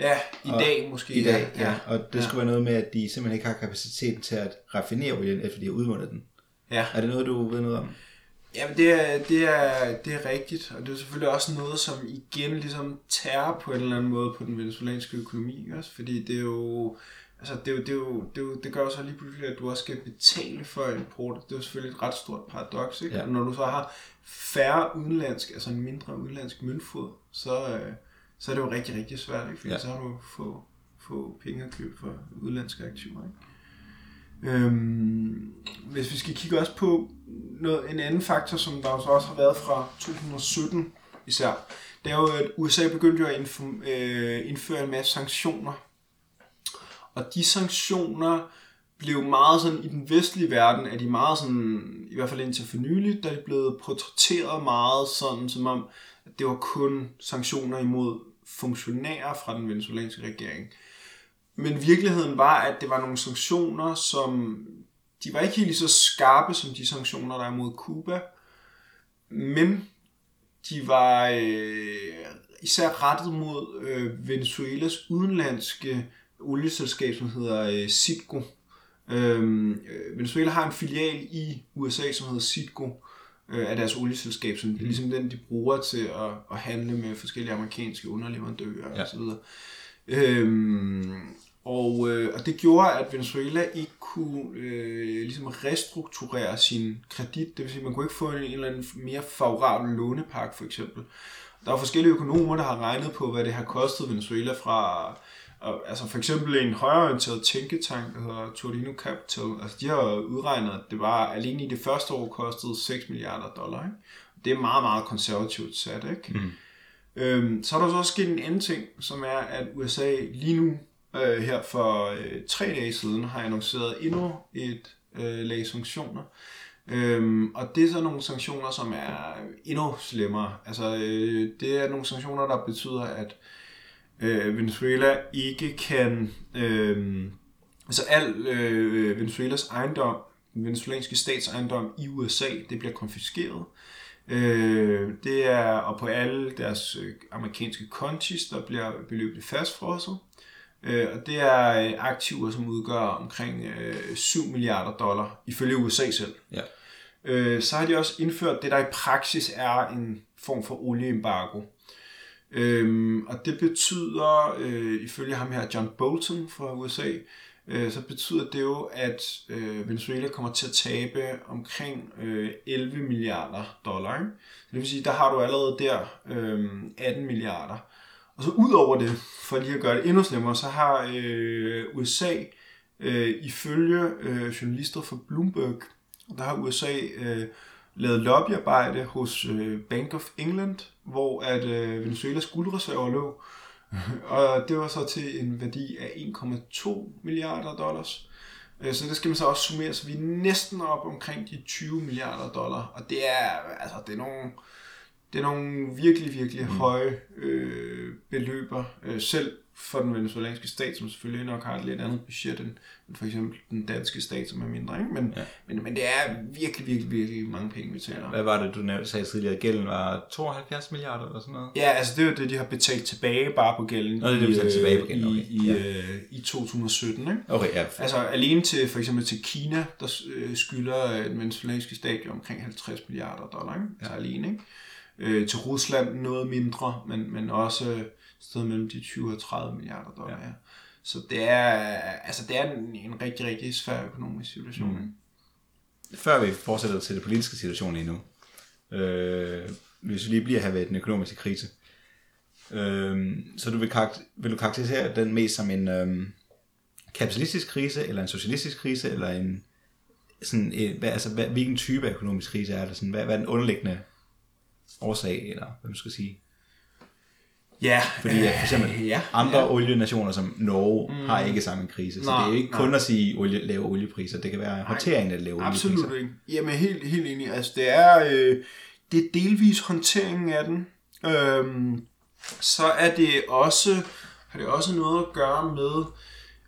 ja, i Og- dag måske. I dag, ja. Og det Ja. skulle være noget med, at de simpelthen ikke har kapaciteten til at raffinere olien, efter de har udvundet den. Ja. Er det noget, du ved noget om? Jamen, det er, det, er, det er rigtigt, og det er selvfølgelig også noget, som igen ligesom tærer på en eller anden måde på den venezuelanske økonomi, ikke også? Fordi det er jo, altså det, er jo, det, er jo, det, er jo, det gør jo så lige pludselig, at du også skal betale for import. Det er jo selvfølgelig et ret stort paradoks, ikke? Ja. Ja. Når du så har færre udenlandsk, altså en mindre udenlandsk møntfod, så, øh, så er det jo rigtig, rigtig svært, ikke? Fordi Ja. så har du få, få penge at købe for udenlandske aktiver, ikke? Øhm, hvis vi skal kigge også på noget, en anden faktor, som der også har været fra 2017 især, det er jo, at USA begyndte jo at øh, indføre en masse sanktioner. Og de sanktioner blev meget sådan, i den vestlige verden, er de meget sådan, i hvert fald indtil for nylig, der er de blevet portrætteret meget sådan, som om, at det var kun sanktioner imod funktionærer fra den venezuelanske regering. Men virkeligheden var, at det var nogle sanktioner, som de var ikke helt lige så skarpe som de sanktioner, der er mod Cuba, men de var øh, især rettet mod øh, Venezuelas udenlandske olieselskab, som hedder øh, Citgo. Øhm, øh, Venezuela har en filial i USA, som hedder Citgo, øh, af deres olieselskab, som mm. ligesom den, de bruger til at, at handle med forskellige amerikanske underleverandører ja. osv. Øhm, og, øh, og det gjorde, at Venezuela ikke kunne øh, ligesom restrukturere sin kredit. Det vil sige, at man kunne ikke få en, en eller anden mere favorabel lånepakke, for eksempel. Der er forskellige økonomer, der har regnet på, hvad det har kostet Venezuela fra... Og, altså for eksempel en højreorienteret tænketank, der hedder Torino Capital, altså de har udregnet, at det var alene i det første år kostede 6 milliarder dollar. Ikke? Det er meget, meget konservativt sat. Ikke? Mm. Øhm, så er der så også sket en anden ting, som er, at USA lige nu øh, her for øh, tre dage siden har annonceret endnu et øh, lag sanktioner. Øhm, og det er så nogle sanktioner, som er endnu slemmere. Altså, øh, det er nogle sanktioner, der betyder, at øh, Venezuela ikke kan... Øh, altså al øh, Venezuelas ejendom, den venezuelanske statsejendom i USA, det bliver konfiskeret. Øh, det er, og på alle deres øh, amerikanske kontis, der bliver beløbet fastfrosset. Øh, og det er øh, aktiver, som udgør omkring øh, 7 milliarder dollar, ifølge USA selv. Ja. Øh, så har de også indført det, der i praksis er en form for olieembargo. Øhm, og det betyder, øh, ifølge ham her, John Bolton fra USA, øh, så betyder det jo, at øh, Venezuela kommer til at tabe omkring øh, 11 milliarder dollar. Ikke? Det vil sige, der har du allerede der øh, 18 milliarder. Og så ud over det, for lige at gøre det endnu slemmere, så har øh, USA øh, ifølge øh, journalister fra Bloomberg, der har USA øh, lavet lobbyarbejde hos øh, Bank of England, hvor at øh, Venezuelas guldreserver lå. og det var så til en værdi af 1,2 milliarder dollars. Øh, så det skal man så også summere, så vi er næsten op omkring de 20 milliarder dollar. Og det er, altså, det er nogle, det er nogle virkelig, virkelig mm. høje øh, beløber, øh, selv for den venezuelanske stat, som selvfølgelig nok har et lidt andet budget end, end for eksempel den danske stat, som er mindre. Ikke? Men, ja. men, men det er virkelig, virkelig, virkelig mange penge, vi taler Hvad var det, du nævnte, sagde tidligere? Gælden var 72 milliarder eller sådan noget? Ja, altså det er jo det, de har betalt tilbage bare på gælden. Nå, det er det, de betalt tilbage på gælden, okay. I, i, ja. øh, i 2017. Ikke? Okay, ja. Altså alene til for eksempel til Kina, der øh, skylder den venezuelanske stat jo omkring 50 milliarder dollar. Ikke? Ja. Så alene, ikke? Øh, til Rusland noget mindre, men, men også sted mellem de 20 og 30 milliarder dollar. Ja. Så det er, altså det er en, en rigtig, rigtig svær økonomisk situation. Mm. Før vi fortsætter til det politiske situation endnu, øh, hvis vi lige bliver her ved den økonomiske krise, øh, så du vil, karakter, vil du karakterisere den mest som en øh, kapitalistisk krise, eller en socialistisk krise, eller en sådan, øh, hvad, altså, hvad, hvilken type af økonomisk krise er det? Sådan, hvad, hvad er den underliggende årsag, eller hvad man skal sige? Ja. Fordi at for eksempel ja, andre ja. olienationer som Norge mm. har ikke samme krise. Så nej, det er jo ikke kun nej. at sige olie, lave oliepriser. Det kan være håndteringen af lave oliepriser. Absolut ikke. Jamen helt, helt enig. Altså det er, øh, det er delvis håndteringen af den. Øhm, så er det også, har det også noget at gøre med,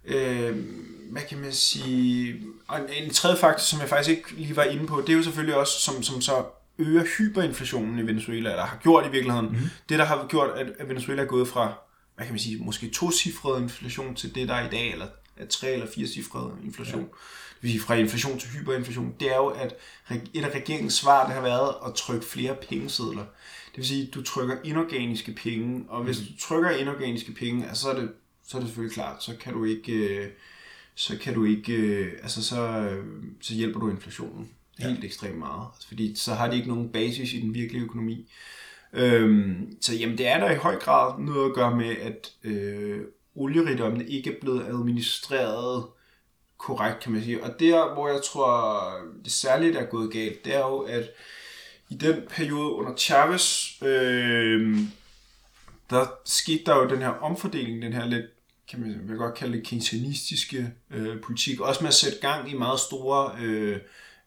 øh, hvad kan man sige, og en, en tredje faktor, som jeg faktisk ikke lige var inde på, det er jo selvfølgelig også, som, som så øger hyperinflationen i Venezuela, eller har gjort i virkeligheden. Mm-hmm. Det, der har gjort, at Venezuela er gået fra, hvad kan man sige, måske to-cifret inflation til det, der er i dag, eller tre eller fire cifrede inflation. Ja. Det vil sige, fra inflation til hyperinflation, det er jo, at et af regeringens svar, det har været at trykke flere pengesedler. Det vil sige, at du trykker inorganiske penge, og hvis mm. du trykker inorganiske penge, altså, så, er det, så er det selvfølgelig klart, så kan du ikke, øh, så kan du ikke, øh, altså så, øh, så hjælper du inflationen helt ja. ekstremt meget. Altså, fordi så har de ikke nogen basis i den virkelige økonomi. Øhm, så jamen, det er der i høj grad noget at gøre med, at øh, olierigdommen ikke er blevet administreret korrekt, kan man sige. Og der, hvor jeg tror, det særligt er gået galt, det er jo, at i den periode under Chavez, øh, der skete der jo den her omfordeling, den her lidt, kan man, man kan godt kalde det keynesianistiske øh, politik, også med at sætte gang i meget store øh,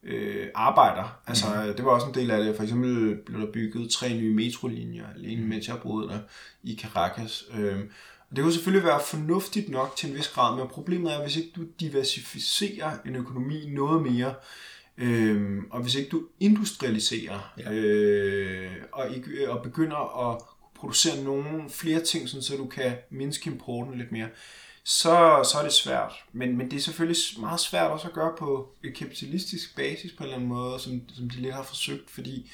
øh, arbejder. Altså, mm. det var også en del af det. For eksempel blev der bygget tre nye metrolinjer, alene mm. mens jeg boede der i Caracas. Øh, det kunne selvfølgelig være fornuftigt nok til en vis grad, men problemet er, hvis ikke du diversificerer en økonomi noget mere, øh, og hvis ikke du industrialiserer ja. øh, og, ikke, og begynder at producere nogle flere ting, sådan, så du kan mindske importen lidt mere, så, så er det svært. Men, men det er selvfølgelig meget svært også at gøre på et kapitalistisk basis på en eller anden måde, som, som de lidt har forsøgt, fordi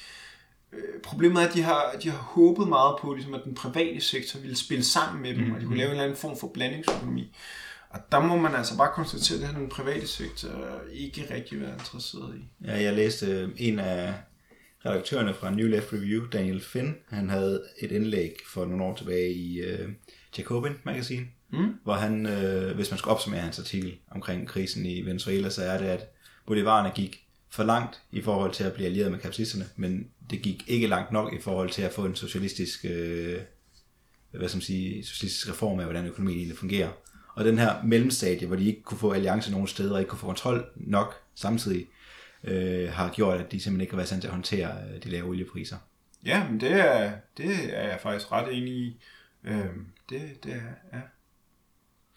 øh, problemet er, at de har, de har håbet meget på, ligesom, at den private sektor ville spille sammen med dem, mm-hmm. og de kunne lave en eller anden form for blandingsøkonomi. Og der må man altså bare konstatere, at den private sektor ikke rigtig være interesseret i. Ja, jeg læste øh, en af redaktørerne fra New Left Review, Daniel Finn, han havde et indlæg for nogle år tilbage i uh, Jacobin Magazine, mm. hvor han, uh, hvis man skal opsummere hans artikel omkring krisen i Venezuela, så er det, at bolivarerne gik for langt i forhold til at blive allieret med kapitalisterne, men det gik ikke langt nok i forhold til at få en socialistisk, uh, hvad skal man sige, socialistisk reform af, hvordan økonomien egentlig fungerer. Og den her mellemstadie, hvor de ikke kunne få alliance nogen steder, og ikke kunne få kontrol nok samtidig, øh, har gjort, at de simpelthen ikke har været stand til at håndtere øh, de lave oliepriser. Ja, men det er, det er jeg faktisk ret enig i. Øh, det, det er, ja.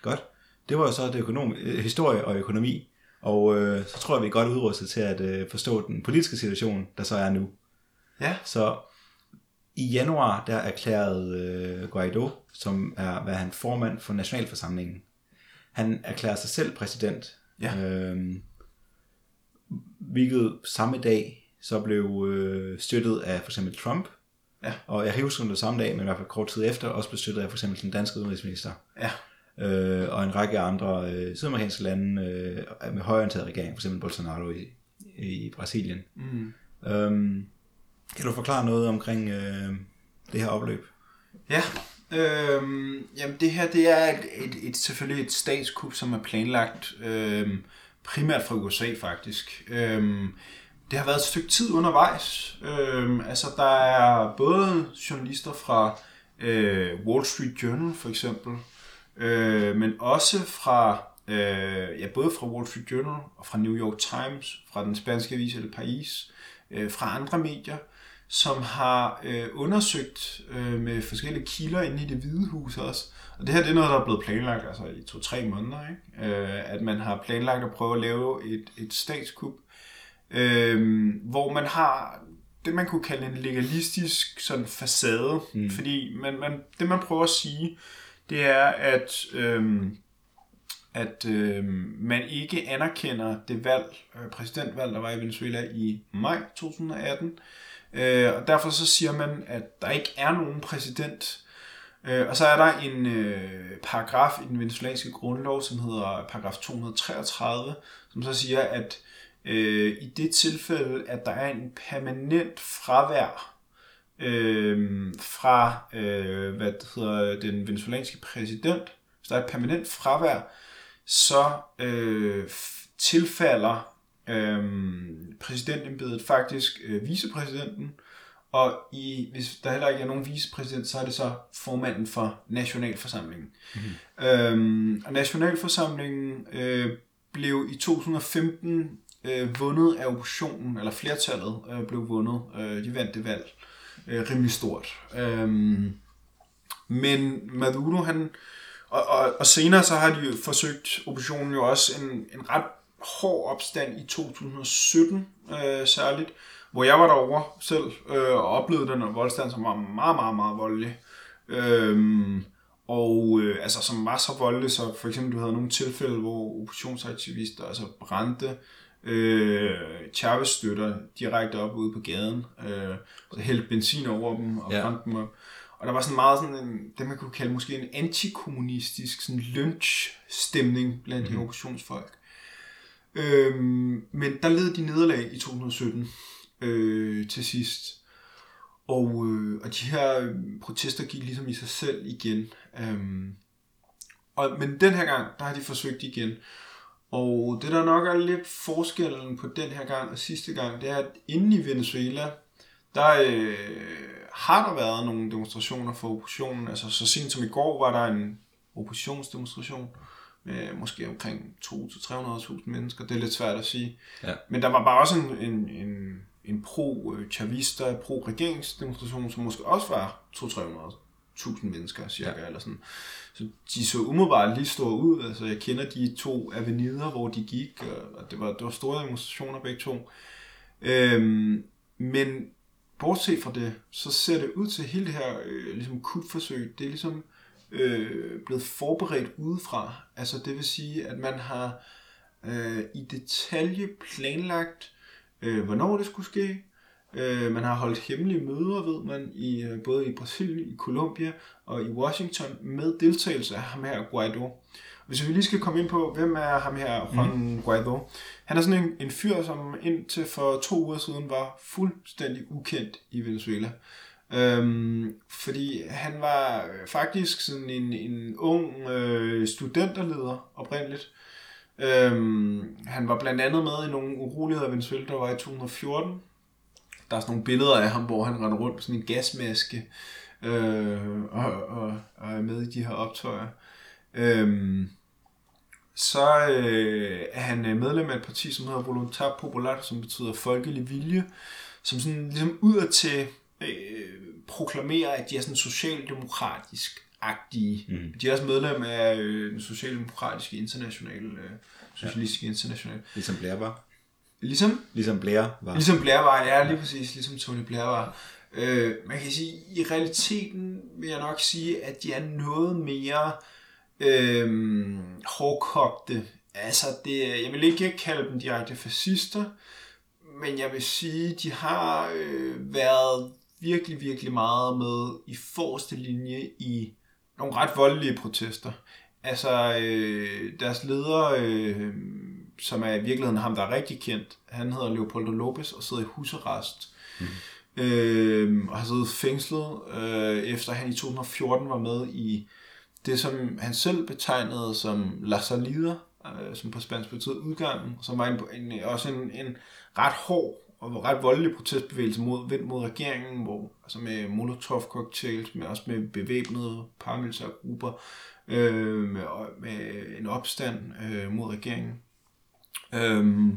Godt. Det var jo så det økonom, øh, historie og økonomi. Og øh, så tror jeg, vi er godt udrustet til at øh, forstå den politiske situation, der så er nu. Ja. Så i januar, der erklærede øh, Guaido, som er hvad han formand for Nationalforsamlingen, han erklærer sig selv præsident. Ja. Øh, hvilket samme dag så blev øh, støttet af for eksempel Trump. Ja. Og jeg kan huske, det samme dag, men i hvert fald kort tid efter, også blev støttet af for eksempel den danske udenrigsminister. Ja. Øh, og en række andre øh, sydamerikanske lande øh, med højorienteret regering, for eksempel Bolsonaro i, i Brasilien. Mm. Øhm, kan du forklare noget omkring øh, det her opløb? Ja, øhm, jamen det her det er et, et, et, selvfølgelig et statskup, som er planlagt øhm, primært fra USA faktisk. Øhm, det har været et stykke tid undervejs. Øhm, altså der er både journalister fra øh, Wall Street Journal for eksempel, øh, men også fra øh, ja, både fra Wall Street Journal og fra New York Times, fra den spanske avis El País, øh, fra andre medier, som har øh, undersøgt øh, med forskellige kilder inde i det hvide hus også. Og det her det er noget, der er blevet planlagt altså i to-tre måneder. Ikke? Øh, at man har planlagt at prøve at lave et, et statskup, øh, hvor man har det, man kunne kalde en legalistisk sådan facade. Mm. Fordi man, man, det, man prøver at sige, det er, at... øhm, at øhm, man ikke anerkender det valg, øh, præsidentvalg, der var i Venezuela i maj 2018, Øh, og derfor så siger man, at der ikke er nogen præsident. Øh, og så er der en øh, paragraf i den venezuelanske grundlov, som hedder paragraf 233, som så siger, at øh, i det tilfælde, at der er en permanent fravær øh, fra øh, hvad det hedder, den venezuelanske præsident, hvis der er et permanent fravær, så øh, tilfalder øhm, præsidentembedet faktisk øh, vicepræsidenten, og i, hvis der heller ikke er nogen vicepræsident, så er det så formanden for Nationalforsamlingen. Mm-hmm. Øhm, og Nationalforsamlingen øh, blev i 2015 øh, vundet af oppositionen, eller flertallet øh, blev vundet. Øh, de vandt det valg øh, Øh, rimelig stort. Øhm, men Maduro, han, og, og, og senere så har de jo forsøgt oppositionen jo også en, en ret hård opstand i 2017 øh, særligt, hvor jeg var derovre selv øh, og oplevede den voldstand, som var meget, meget, meget voldelig. Øhm, og øh, altså som var så voldelig, så for eksempel du havde nogle tilfælde, hvor oppositionsaktivister altså brændte øh, Chavez støtter direkte op ude på gaden, øh, så hældte benzin over dem og ja. brændte dem op. Og der var sådan meget sådan en, det man kunne kalde måske en antikommunistisk sådan lynch-stemning blandt mm-hmm. de oppositionsfolk. Øhm, men der led de nederlag i 2017 øh, til sidst. Og, øh, og de her protester gik ligesom i sig selv igen. Øhm, og, men den her gang, der har de forsøgt igen. Og det der nok er lidt forskellen på den her gang og sidste gang, det er, at inde i Venezuela, der øh, har der været nogle demonstrationer for oppositionen. Altså så sent som i går var der en oppositionsdemonstration med måske omkring 200-300.000 mennesker. Det er lidt svært at sige. Ja. Men der var bare også en, en, en, en pro-chavista, pro-regeringsdemonstration, som måske også var 200-300.000 mennesker cirka. Ja. Eller sådan. Så de så umiddelbart lige store ud. Altså jeg kender de to avenider, hvor de gik, og det var, det var store demonstrationer begge to. Øhm, men bortset fra det, så ser det ud til hele det her øh, ligesom kupforsøg, det er ligesom øh, blevet forberedt udefra. Altså det vil sige, at man har øh, i detalje planlagt, øh, hvornår det skulle ske. Øh, man har holdt hemmelige møder, ved man, i øh, både i Brasilien, i Colombia og i Washington med deltagelse af ham her Guaido. Hvis vi lige skal komme ind på, hvem er ham her, Juan mm. Guaido. Han er sådan en, en fyr, som indtil for to uger siden var fuldstændig ukendt i Venezuela. Øhm, fordi han var faktisk sådan en, en ung øh, studenterleder oprindeligt. Øhm, han var blandt andet med i nogle uroligheder i Venezuela, der var i 2014. Der er sådan nogle billeder af ham, hvor han render rundt på sådan en gasmaske øh, og, og, og er med i de her optøjer. Øhm, så øh, er han medlem af et parti, som hedder Voluntar Popular, som betyder folkelig vilje, som sådan ligesom udad til øh, proklamerer, at de er sådan socialdemokratisk agtige. Mm. De er også medlem af øh, den socialdemokratiske internationale, øh, socialistiske ja. internationale. Ligesom Blair var. Ligesom? Ligesom Blair var. Ligesom Blair var, ja, lige præcis, ligesom Tony Blair var. Øh, man kan sige, i realiteten vil jeg nok sige, at de er noget mere øh, hårdkogte. Altså, det, jeg vil ikke kalde dem direkte fascister, men jeg vil sige, de har øh, været virkelig, virkelig meget med i forreste linje i nogle ret voldelige protester. Altså, øh, deres leder, øh, som er i virkeligheden ham, der er rigtig kendt, han hedder Leopoldo Lopez og sidder i husarrest. Mm. Øh, og har siddet fængslet, øh, efter han i 2014 var med i det, som han selv betegnede som La Salida, øh, som på spansk betyder udgangen, som var en, en, også en, en ret hård og ret voldelig protestbevægelse mod, vendt mod regeringen, hvor, altså med molotov-cocktails, men også med bevæbnede paramilitære grupper, øh, med, med en opstand øh, mod regeringen. Øh,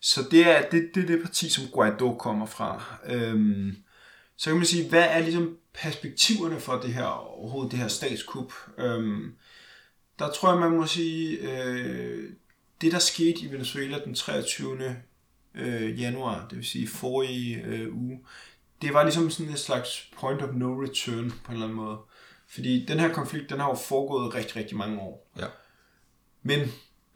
så det er det, det, det parti, som Guaido kommer fra. Øh, så kan man sige, hvad er ligesom perspektiverne for det her overhovedet det her statskup? Øh, der tror jeg, man må sige, øh, det der skete i Venezuela den 23 øh, januar, det vil sige forrige øh, uge, det var ligesom sådan et slags point of no return på en eller anden måde. Fordi den her konflikt, den har jo foregået rigtig, rigtig mange år. Ja. Men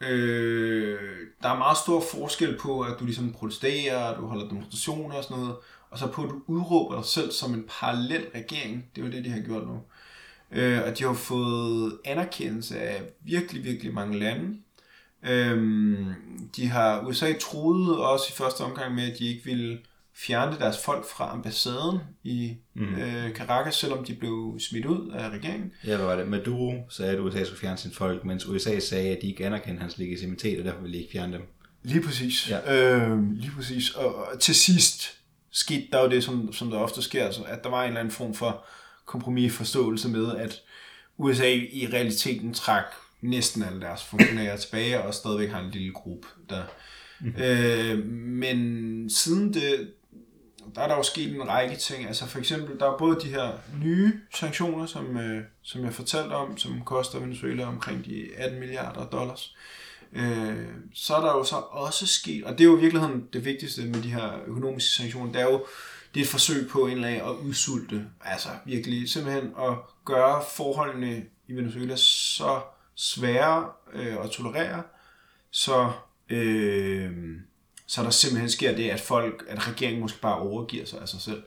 øh, der er meget stor forskel på, at du ligesom protesterer, du holder demonstrationer og sådan noget, og så på, at du udråber dig selv som en parallel regering. Det er jo det, de har gjort nu. Øh, og de har fået anerkendelse af virkelig, virkelig mange lande. Øh, de har USA troede også i første omgang med, at de ikke ville fjerne deres folk fra ambassaden i mm. øh, Caracas, selvom de blev smidt ud af regeringen. Ja, hvad var det? Maduro sagde, at USA skulle fjerne sine folk, mens USA sagde, at de ikke anerkendte hans legitimitet, og derfor ville de ikke fjerne dem. Lige præcis. Ja. Øh, lige præcis. Og, og til sidst skete der jo det, som, som der ofte sker, altså, at der var en eller anden form for kompromisforståelse med, at USA i realiteten trak næsten alle deres funktionærer tilbage, og stadigvæk har en lille gruppe der. Mm-hmm. Øh, men siden det, der er der jo sket en række ting. Altså for eksempel, der er både de her nye sanktioner, som, øh, som jeg fortalte om, som koster Venezuela omkring de 18 milliarder dollars. Øh, så er der jo så også sket, og det er jo i virkeligheden det vigtigste med de her økonomiske sanktioner, det er jo det er et forsøg på en eller anden at udsulte, altså virkelig simpelthen at gøre forholdene i Venezuela så svære øh, at tolerere, så, øh, så der simpelthen sker det, at folk, at regeringen måske bare overgiver sig af sig selv.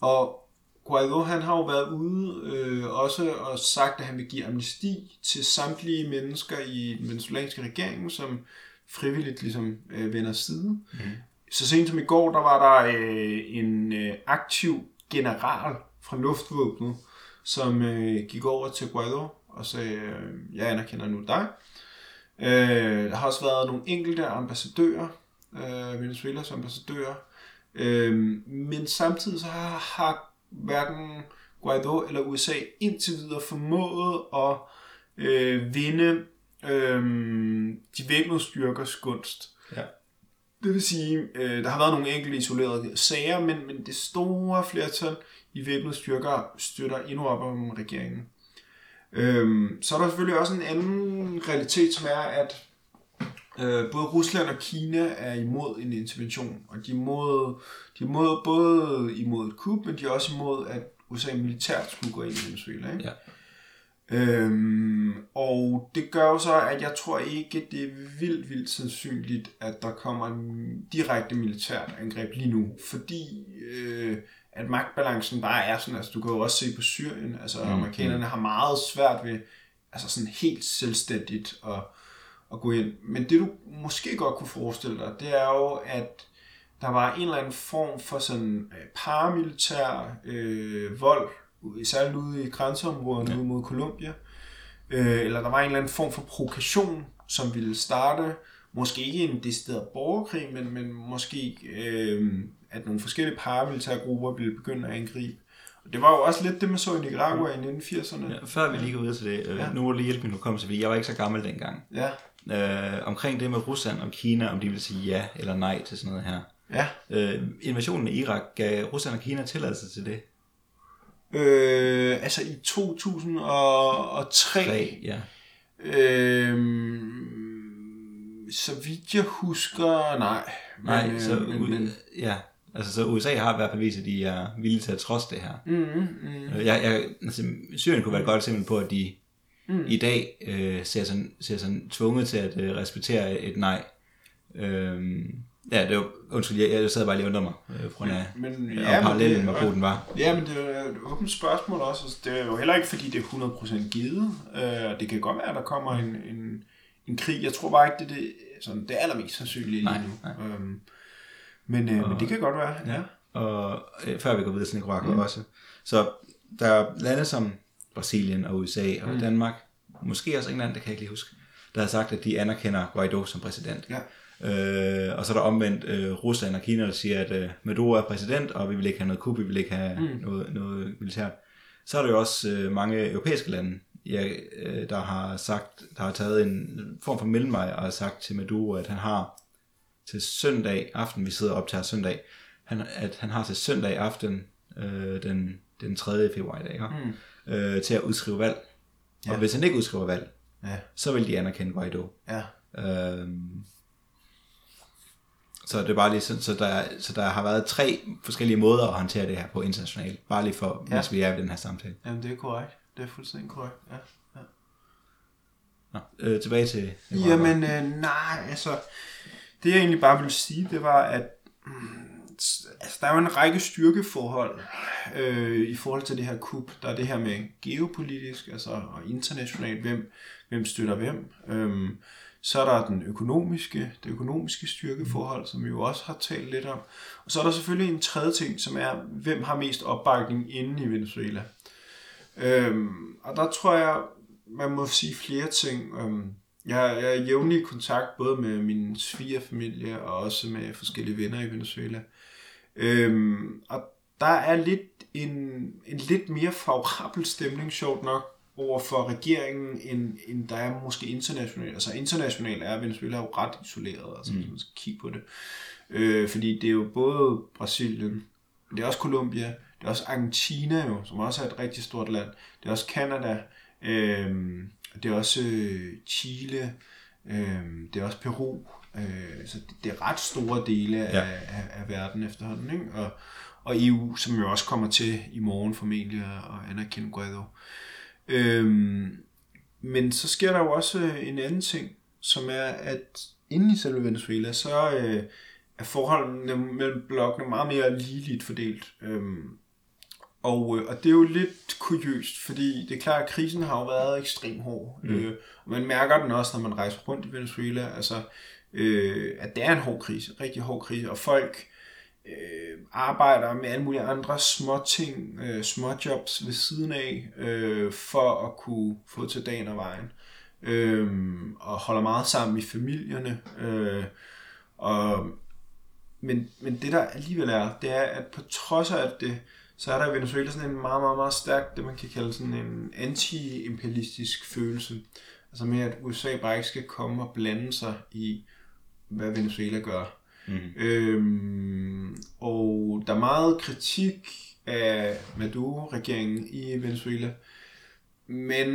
Og Guaido, han har jo været ude øh, også og sagt, at han vil give amnesti til samtlige mennesker i den venezuelanske regering, som frivilligt ligesom øh, vender side. Mm. Så sent som i går, der var der øh, en øh, aktiv general fra luftvåbnet, som øh, gik over til Guaido og sagde, øh, jeg anerkender nu dig. Øh, der har også været nogle enkelte ambassadører, øh, Venezuelas ambassadører, øh, men samtidig så har, har hverken Guaido eller USA indtil videre formået at øh, vinde øh, de væbnede styrkers gunst. Ja. Det vil sige, øh, der har været nogle enkelte isolerede sager, men, men det store flertal i væbnede styrker støtter endnu op om regeringen. Øhm, så er der selvfølgelig også en anden realitet, som er, at øh, både Rusland og Kina er imod en intervention, og de er, imod, de er imod, både imod et kup, men de er også imod, at USA militært skulle gå ind i Venezuela. Ikke? Ja. Øhm, og det gør jo så, at jeg tror ikke, det er vildt, vildt sandsynligt, at der kommer en direkte militært angreb lige nu, fordi øh, at magtbalancen bare er sådan, altså du kan jo også se på Syrien, altså mm. amerikanerne har meget svært ved, altså sådan helt selvstændigt at, at gå ind. Men det du måske godt kunne forestille dig, det er jo, at der var en eller anden form for sådan øh, paramilitær øh, vold, særligt ude i grænseområderne ja. ude mod Colombia, øh, eller der var en eller anden form for provokation, som ville starte, måske ikke en decideret borgerkrig, men, men måske øh, at nogle forskellige paramilitære grupper ville begynde at angribe. Og det var jo også lidt det, man så i Nicaragua i 1980'erne. Ja, før vi lige går ud til det, øh, Ja. nu må du lige hjælpe min hukommelse, fordi jeg var ikke så gammel dengang. Ja, Øh, omkring det med Rusland og Kina, om de vil sige ja eller nej til sådan noget her. ja. Øh, invasionen i Irak, gav Rusland og Kina tilladelse til det? Øh, altså i 2003, Tre, ja. øh, så vidt jeg husker, nej. Nej, men, øh, så, men, men, ja. Altså, så USA har i hvert fald vist, at de er villige til at trods det her. mm, mm, Øh, Jeg, jeg, altså, Syrien kunne være et godt eksempel på, at de Mm. i dag øh, ser, sådan, ser sådan tvunget til at øh, respektere et nej. Øhm, ja, det var, undskyld, jeg, jeg sad bare lige og undrede mig, øh, på grund af, men, ja, ja, parallellen, hvor god den var. Ja, men det er et åbent spørgsmål også. Altså, Det er jo heller ikke, fordi det er 100% givet. Øh, og det kan godt være, at der kommer en, en, en krig. Jeg tror bare ikke, det er det, sådan, det allermest sandsynlige lige nu. nej. Øhm, men, øh, men det kan godt være, ja. Og øh, før vi går videre til Nicaragua mm. også. Så der er lande som Brasilien og USA og mm. Danmark, måske også England, det kan jeg ikke lige huske, der har sagt, at de anerkender Guaido som præsident. Ja. Øh, og så er der omvendt øh, Rusland og Kina, der siger, at øh, Maduro er præsident, og vi vil ikke have noget kup, vi vil ikke have mm. noget, noget militært. Så er der jo også øh, mange europæiske lande, ja, øh, der har sagt, der har taget en form for mellemvej og har sagt til Maduro, at han har til søndag aften, vi sidder op til søndag, han, at han har til søndag aften, øh, den, den 3. februar i dag, ikke? Mm. Øh, til at udskrive valg. Ja. Og hvis han ikke udskriver valg, Ja, så vil de anerkende Guaido. ja. Øhm, så det er bare lige sådan, så der, så der har været tre forskellige måder at håndtere det her på internationalt. Bare lige for, ja. Mens vi er i den her samtale. Jamen, det er korrekt. Det er fuldstændig korrekt, ja. ja. Nå, øh, tilbage til... Jamen, øh, nej, altså, det jeg egentlig bare ville sige, det var, at mm, altså, der er jo en række styrkeforhold øh, i forhold til det her kup. Der er det her med geopolitisk, altså og internationalt, hvem, hvem støtter hvem. Øhm, så er der den økonomiske, det økonomiske styrkeforhold, som vi jo også har talt lidt om. Og så er der selvfølgelig en tredje ting, som er, hvem har mest opbakning inde i Venezuela. Øhm, og der tror jeg, man må sige flere ting. Øhm, jeg, jeg er jævnlig i kontakt både med min svigerfamilie og også med forskellige venner i Venezuela. Øhm, og der er lidt en, en lidt mere favorabel stemning, sjovt nok, over for regeringen, end, end der er måske internationalt. Altså internationalt er Venezuela jo ret isoleret, altså mm. hvis man skal kigge på det. Øh, fordi det er jo både Brasilien, det er også Colombia, det er også Argentina jo, som også er et rigtig stort land. Det er også Canada, øh, det er også øh, Chile, øh, det er også Peru. Øh, så det, det er ret store dele af, Ja. af, af verden efterhånden. Ikke? Og, og EU, som jo også kommer til i morgen formentlig at anerkende Guaido. Øhm, men så sker der jo også øh, en anden ting, som er, at inde i selve Venezuela, så øh, er forholdene mellem blokkene meget mere ligeligt fordelt. Øhm, og, øh, og det er jo lidt kuriøst, fordi det er klart, at krisen har jo været ekstremt hård. Mm. Øh, og man mærker den også, når man rejser rundt i Venezuela, altså, øh, at det er en hård krise, en rigtig hård krise, og folk øh, arbejder med alle mulige andre små ting, øh, små jobs ved siden af, øh, for at kunne få til dagen og vejen. Øh, og holder meget sammen i familierne. Øh, og, men, men det der alligevel er, det er, at på trods af alt det, så er der i Venezuela sådan en meget, meget, meget stærk, det man kan kalde sådan en anti-imperialistisk følelse. Altså med, at USA bare ikke skal komme og blande sig i, hvad Venezuela gør. Mm. Øhm, og der er meget kritik af Maduro-regeringen i Venezuela, men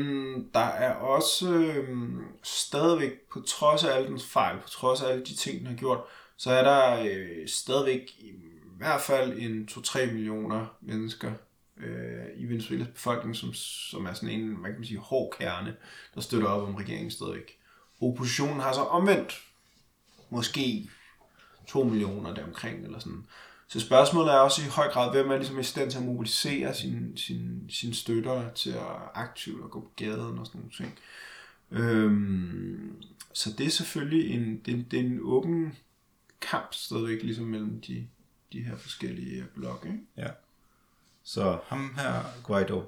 der er også øhm, stadigvæk, på trods af alle dens fejl, på trods af alle de ting, den har gjort, så er der øh, stadigvæk i hvert fald en 2-3 millioner mennesker øh, i Venezuelas befolkning, som, som er sådan en, hvad kan man sige, hård kerne, der støtter op om regeringen stadigvæk. Oppositionen har så omvendt måske 2 millioner deromkring, eller sådan. Så spørgsmålet er også i høj grad, hvem er ligesom i stand til at mobilisere sine sin, sin støtter til at aktivt at gå på gaden og sådan nogle ting. Øhm, så det er selvfølgelig en, det, det er en åben kamp stadigvæk ligesom mellem de, de her forskellige blokke. Ikke? Ja. Så ham her, Guaido,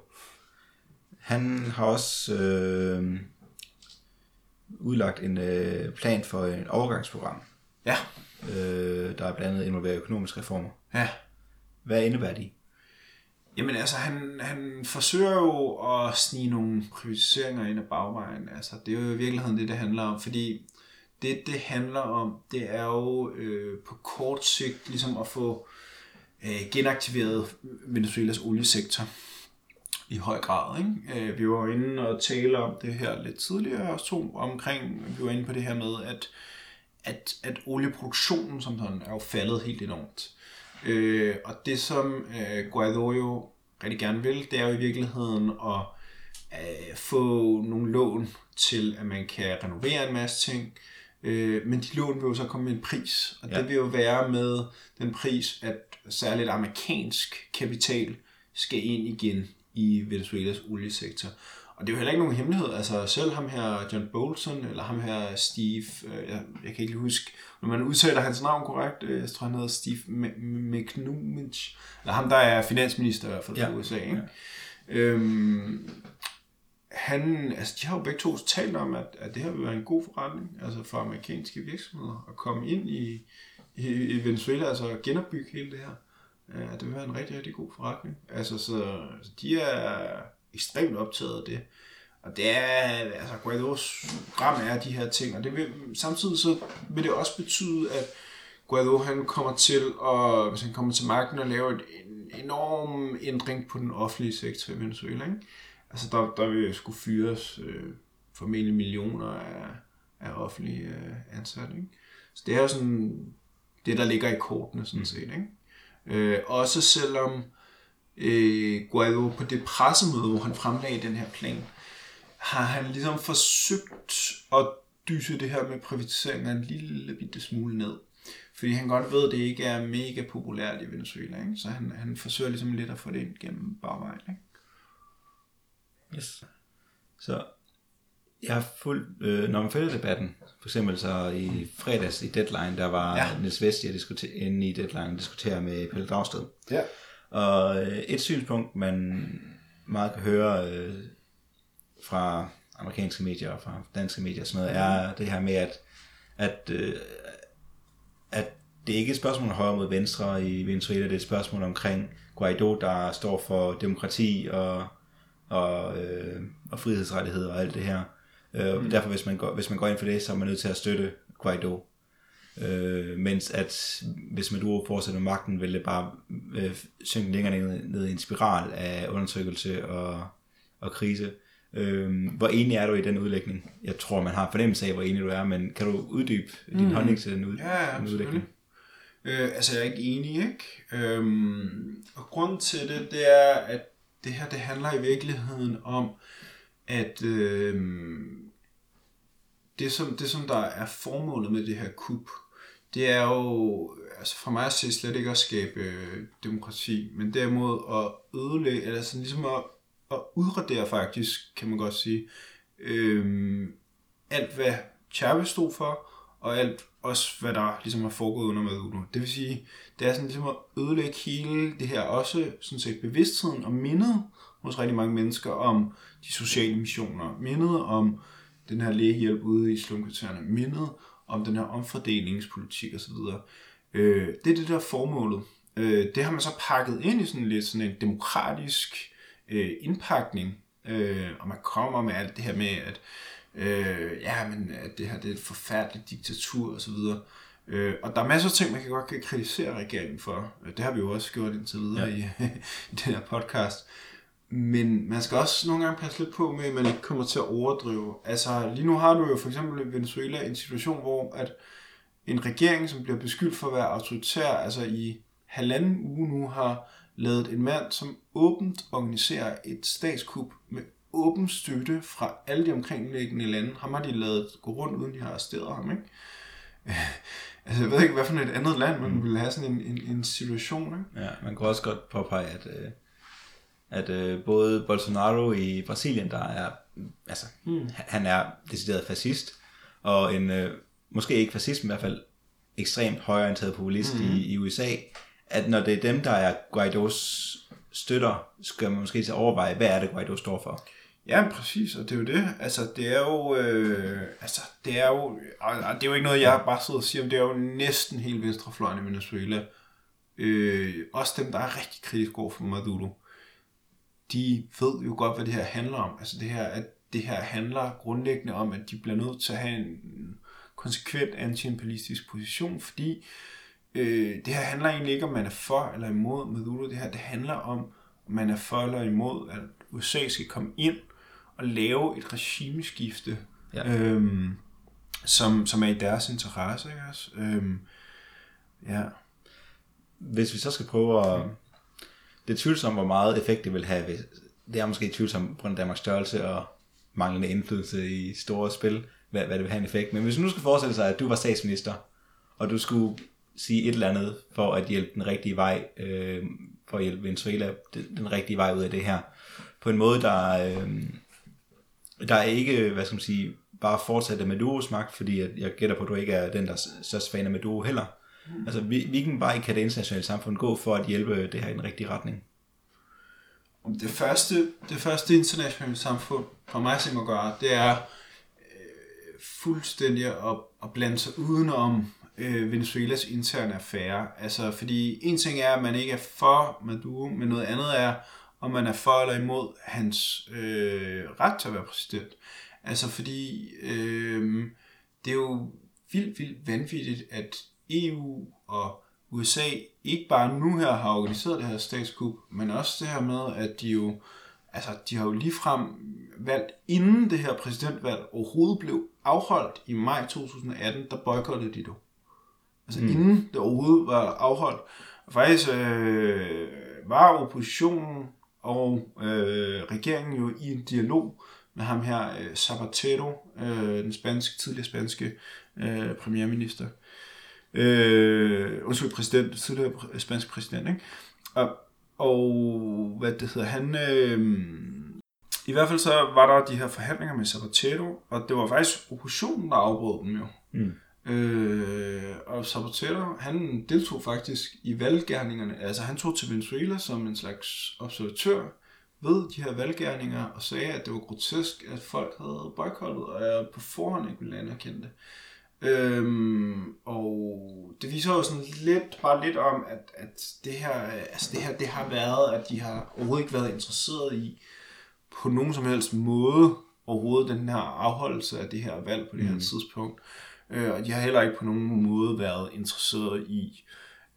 han har også øh, udlagt en øh, plan for et overgangsprogram. Ja. Øh, der er blandt andet involveret økonomiske reformer. Ja. Hvad indebærer de? Jamen altså, han, han forsøger jo at snige nogle privatiseringer ind ad bagvejen. Altså, det er jo i virkeligheden det, det handler om. Fordi det, det handler om, det er jo øh, på kort sigt ligesom at få øh, genaktiveret Venezuelas oliesektor i høj grad. Ikke? Øh, vi var inde og tale om det her lidt tidligere også to omkring, vi var inde på det her med, at, at, at olieproduktionen som sådan er jo faldet helt enormt. Øh, og det som øh, Guaido jo rigtig gerne vil, det er jo i virkeligheden at øh, få nogle lån til, at man kan renovere en masse ting, Øh, men de lån vil jo så komme med en pris, og ja. det vil jo være med den pris, at særligt amerikansk kapital skal ind igen i Venezuelas oliesektor. Og det er jo heller ikke nogen hemmelighed. Altså selv ham her John Bolton, eller ham her Steve, øh, jeg, jeg kan ikke huske, når man udtaler hans navn korrekt, øh, jeg tror han hedder Steve McNumich, eller ham der er finansminister i hvert fald for ja. USA. Ikke? Ja. Øhm, han, altså de har jo begge to talt om, at, at det her vil være en god forretning, altså for amerikanske virksomheder, at komme ind i, i, i Venezuela, altså genopbygge hele det her. Ja, det vil være en rigtig, rigtig god forretning. Altså, så, så de er ekstremt optaget af det. Og det er, altså Guaidos program er de her ting, og det vil, samtidig så vil det også betyde, at Guaido han kommer til at, hvis han kommer til magten og lave et, en enorm ændring på den offentlige sektor i Venezuela. Ikke? Altså, der, der vil skulle fyres øh, formentlig millioner af, af offentlige øh, ansatte. Ikke? Så det er jo sådan det, der ligger i kortene, sådan mm. set. Ikke? Øh, også selvom øh, Guaido på det pressemøde, hvor han fremlagde den her plan, har han ligesom forsøgt at dyse det her med privatisering en lille bitte smule ned. Fordi han godt ved, at det ikke er mega populært i Venezuela. Ikke? Så han, han forsøger ligesom lidt at få det ind gennem bagvejen. Ikke? Yes. Så jeg har fulgt, øh, når man følger debatten, for eksempel så i fredags i Deadline, der var ja. Niels Vest, inde i Deadline og diskutere med Pelle Dragsted. Ja. Og øh, et synspunkt, man meget kan høre øh, fra amerikanske medier og fra danske medier og sådan noget, er det her med, at, at, øh, at det ikke er et spørgsmål om højre mod venstre i Venezuela, det er et spørgsmål omkring Guaido, der står for demokrati og og, øh, og frihedsrettigheder og alt det her. Øh, mm. Derfor, hvis man, går, hvis man går ind for det, så er man nødt til at støtte Guaido. Øh, mens at hvis Maduro fortsætter med magten, vil det bare øh, synke længere ned, ned i en spiral af undertrykkelse og, og krise. Øh, hvor enig er du i den udlægning? Jeg tror, man har fornemmelse af, hvor enig du er, men kan du uddybe mm. din holdning til den, ud, ja, den udlægning? Øh, altså, jeg er ikke enig, ikke? Øhm, og grunden til det, det er, at det her det handler i virkeligheden om, at øh, det, som, det, som der er formålet med det her kup, det er jo, altså for mig at se slet ikke at skabe øh, demokrati, men derimod at ødelægge, eller sådan ligesom at, at udradere faktisk, kan man godt sige, øh, alt hvad Chavez stod for, og alt også, hvad der ligesom har foregået under Maduro. Det vil sige, det er sådan ligesom at ødelægge hele det her, også sådan set bevidstheden og mindet hos rigtig mange mennesker om de sociale missioner, mindet om den her lægehjælp ude i slumkvartererne, mindet om den her omfordelingspolitik osv. Øh, det er det der formålet. Øh, det har man så pakket ind i sådan lidt sådan en demokratisk øh, indpakning, øh, og man kommer med alt det her med, at, øh, ja, men, at det her det er et forfærdeligt diktatur og så videre. Øh, og der er masser af ting, man kan godt kan kritisere regeringen for. Det har vi jo også gjort indtil videre ja. i, i den her podcast. Men man skal også nogle gange passe lidt på med, at man ikke kommer til at overdrive. Altså lige nu har du jo for eksempel i Venezuela en situation, hvor at en regering, som bliver beskyldt for at være autoritær, altså i halvanden uge nu har lavet en mand, som åbent organiserer et statskup med åben støtte fra alle de omkringliggende lande. Ham har de lavet gå rundt, uden de har arresteret ham, ikke? Altså, jeg ved ikke, hvad for et andet land, man mm. ville have sådan en, en, en situation, ikke? Ja, man kan også godt påpege, at, øh, at øh, både Bolsonaro i Brasilien, der er, altså, mm. han er decideret fascist, og en, øh, måske ikke fascist, men i hvert fald ekstremt højorienteret populist mm. i, i USA, at når det er dem, der er Guaidos støtter, skal man måske til at overveje, hvad er det, Guaido står for? Ja, præcis, og det er jo det. Altså, det er jo, øh, altså, det er jo, det er jo ikke noget, jeg bare sidder og siger, men det er jo næsten helt venstrefløjen i Venezuela. Øh, også dem, der er rigtig kritisk over for Maduro. De ved jo godt, hvad det her handler om. Altså det her, at det her handler grundlæggende om, at de bliver nødt til at have en konsekvent anti-imperialistisk position, fordi øh, det her handler egentlig ikke om, man er for eller imod Maduro. Det her, det handler om, om man er for eller imod, at USA skal komme ind og lave et regimeskifte, ja. øhm, som, som er i deres interesse. Ikke også? Øhm, ja. Hvis vi så skal prøve at... Det er tvivlsomt, hvor meget effekt det vil have. Det er måske tvivlsomt på grund af Danmarks størrelse og manglende indflydelse i store spil, hvad, hvad det vil have en effekt. Men hvis nu skal forestille sig, at du var statsminister, og du skulle sige et eller andet for at hjælpe den rigtige vej, øh, for at hjælpe Venezuela den, den rigtige vej ud af det her, på en måde, der, øh, der er ikke, hvad skal man sige, bare fortsætte Maduros magt, fordi jeg, jeg gætter på, at du ikke er den, der er størst fan af Maduro heller. Altså, hvilken vej kan det internationale samfund gå for at hjælpe det her i den rigtige retning? Det første, det første internationale samfund, for mig som at gøre, det er øh, fuldstændig at, at blande sig udenom øh, Venezuelas interne affære. Altså, fordi en ting er, at man ikke er for Maduro, men noget andet er, om man er for eller imod hans øh, ret til at være præsident. Altså fordi øh, det er jo vildt, vildt vanvittigt, at EU og USA ikke bare nu her har organiseret det her statskup, men også det her med, at de jo, altså de har jo ligefrem valgt, inden det her præsidentvalg overhovedet blev afholdt i maj 2018, der boykottede de det. Altså mm. inden det overhovedet var afholdt. Og faktisk øh, var oppositionen og øh, regeringen jo i en dialog med ham her, øh, Zapatero, øh, den spanske, tidligere spanske øh, premierminister. Øh, undskyld, præsident, tidligere spansk præsident, ikke? Og, og hvad det hedder, han... Øh, I hvert fald så var der de her forhandlinger med Zapatero, og det var faktisk oppositionen, der afbrød dem jo. Mm. Øh, og Zapatero, han deltog faktisk i valggerningerne. Altså han tog til Venezuela som en slags observatør ved de her valggærninger og sagde, at det var grotesk, at folk havde boykottet, og jeg på forhånd ikke ville anerkende det. Øhm, og det viser jo sådan lidt, bare lidt om, at, at det, her, altså det her, det har været, at de har overhovedet ikke været interesseret i på nogen som helst måde overhovedet den her afholdelse af det her valg på det her mm. tidspunkt. Øh, og de har heller ikke på nogen måde været interesseret i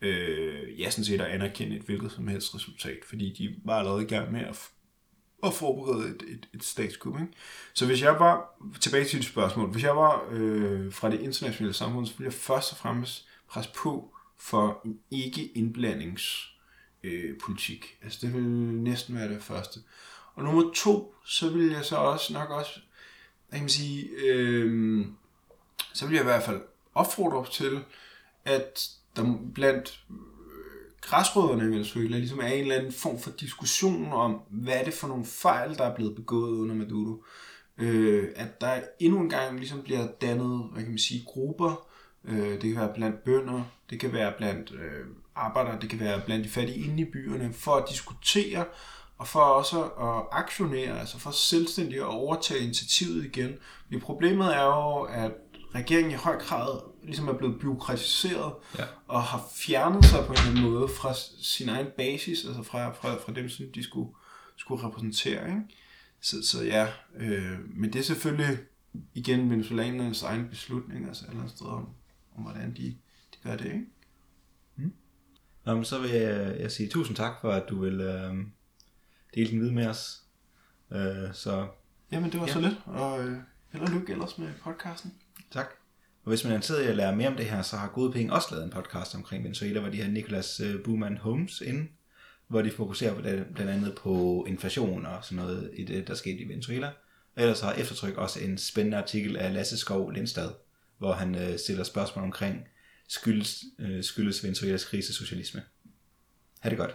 øh, ja, sådan set at anerkende et hvilket som helst resultat, fordi de var allerede i gang med at, at forberede et, et, et statskup. Ikke? Så hvis jeg var, tilbage til dit spørgsmål, hvis jeg var øh, fra det internationale samfund, så ville jeg først og fremmest presse på for en ikke-indblandings øh, politik. Altså det ville næsten være det første. Og nummer to, så vil jeg så også nok også, jeg kan sige, øh, så vil jeg i hvert fald opfordre til, at der blandt græsrødderne i Venezuela ligesom er en eller anden form for diskussion om, hvad er det for nogle fejl, der er blevet begået under Maduro. Øh, at der endnu en gang ligesom bliver dannet, hvad kan man sige, grupper. Øh, det kan være blandt bønder, det kan være blandt øh, arbejdere, det kan være blandt de fattige inde i byerne, for at diskutere og for også at aktionere, altså for selvstændigt at overtage initiativet igen. Men problemet er jo, at regeringen i høj grad ligesom er blevet byråkratiseret Ja. og har fjernet sig på en eller anden måde fra sin egen basis, altså fra, fra, fra dem, som de skulle, skulle repræsentere. Ikke? Så, så ja, øh, men det er selvfølgelig igen venezolanernes egen beslutning, altså et eller andet sted om, om hvordan de, de gør det. Ikke? Nå, men så vil jeg, jeg sige tusind tak for, at du vil øh, dele din viden med os. Øh, så Jamen, det var ja. så lidt, og øh, held og lykke ellers med podcasten tak. Og hvis man er interesseret i at lære mere om det her, så har Gode Penge også lavet en podcast omkring Venezuela, hvor de har Nicholas øh, Buhmann Holmes inde, hvor de fokuserer på det, blandt andet på inflation og sådan noget i det, der skete i Venezuela. Og ellers har Eftertryk også en spændende artikel af Lasse Skov Lindstad, hvor han øh, stiller spørgsmål omkring skyldes, øh, skyldes Venezuelas krise socialisme. Ha' det godt.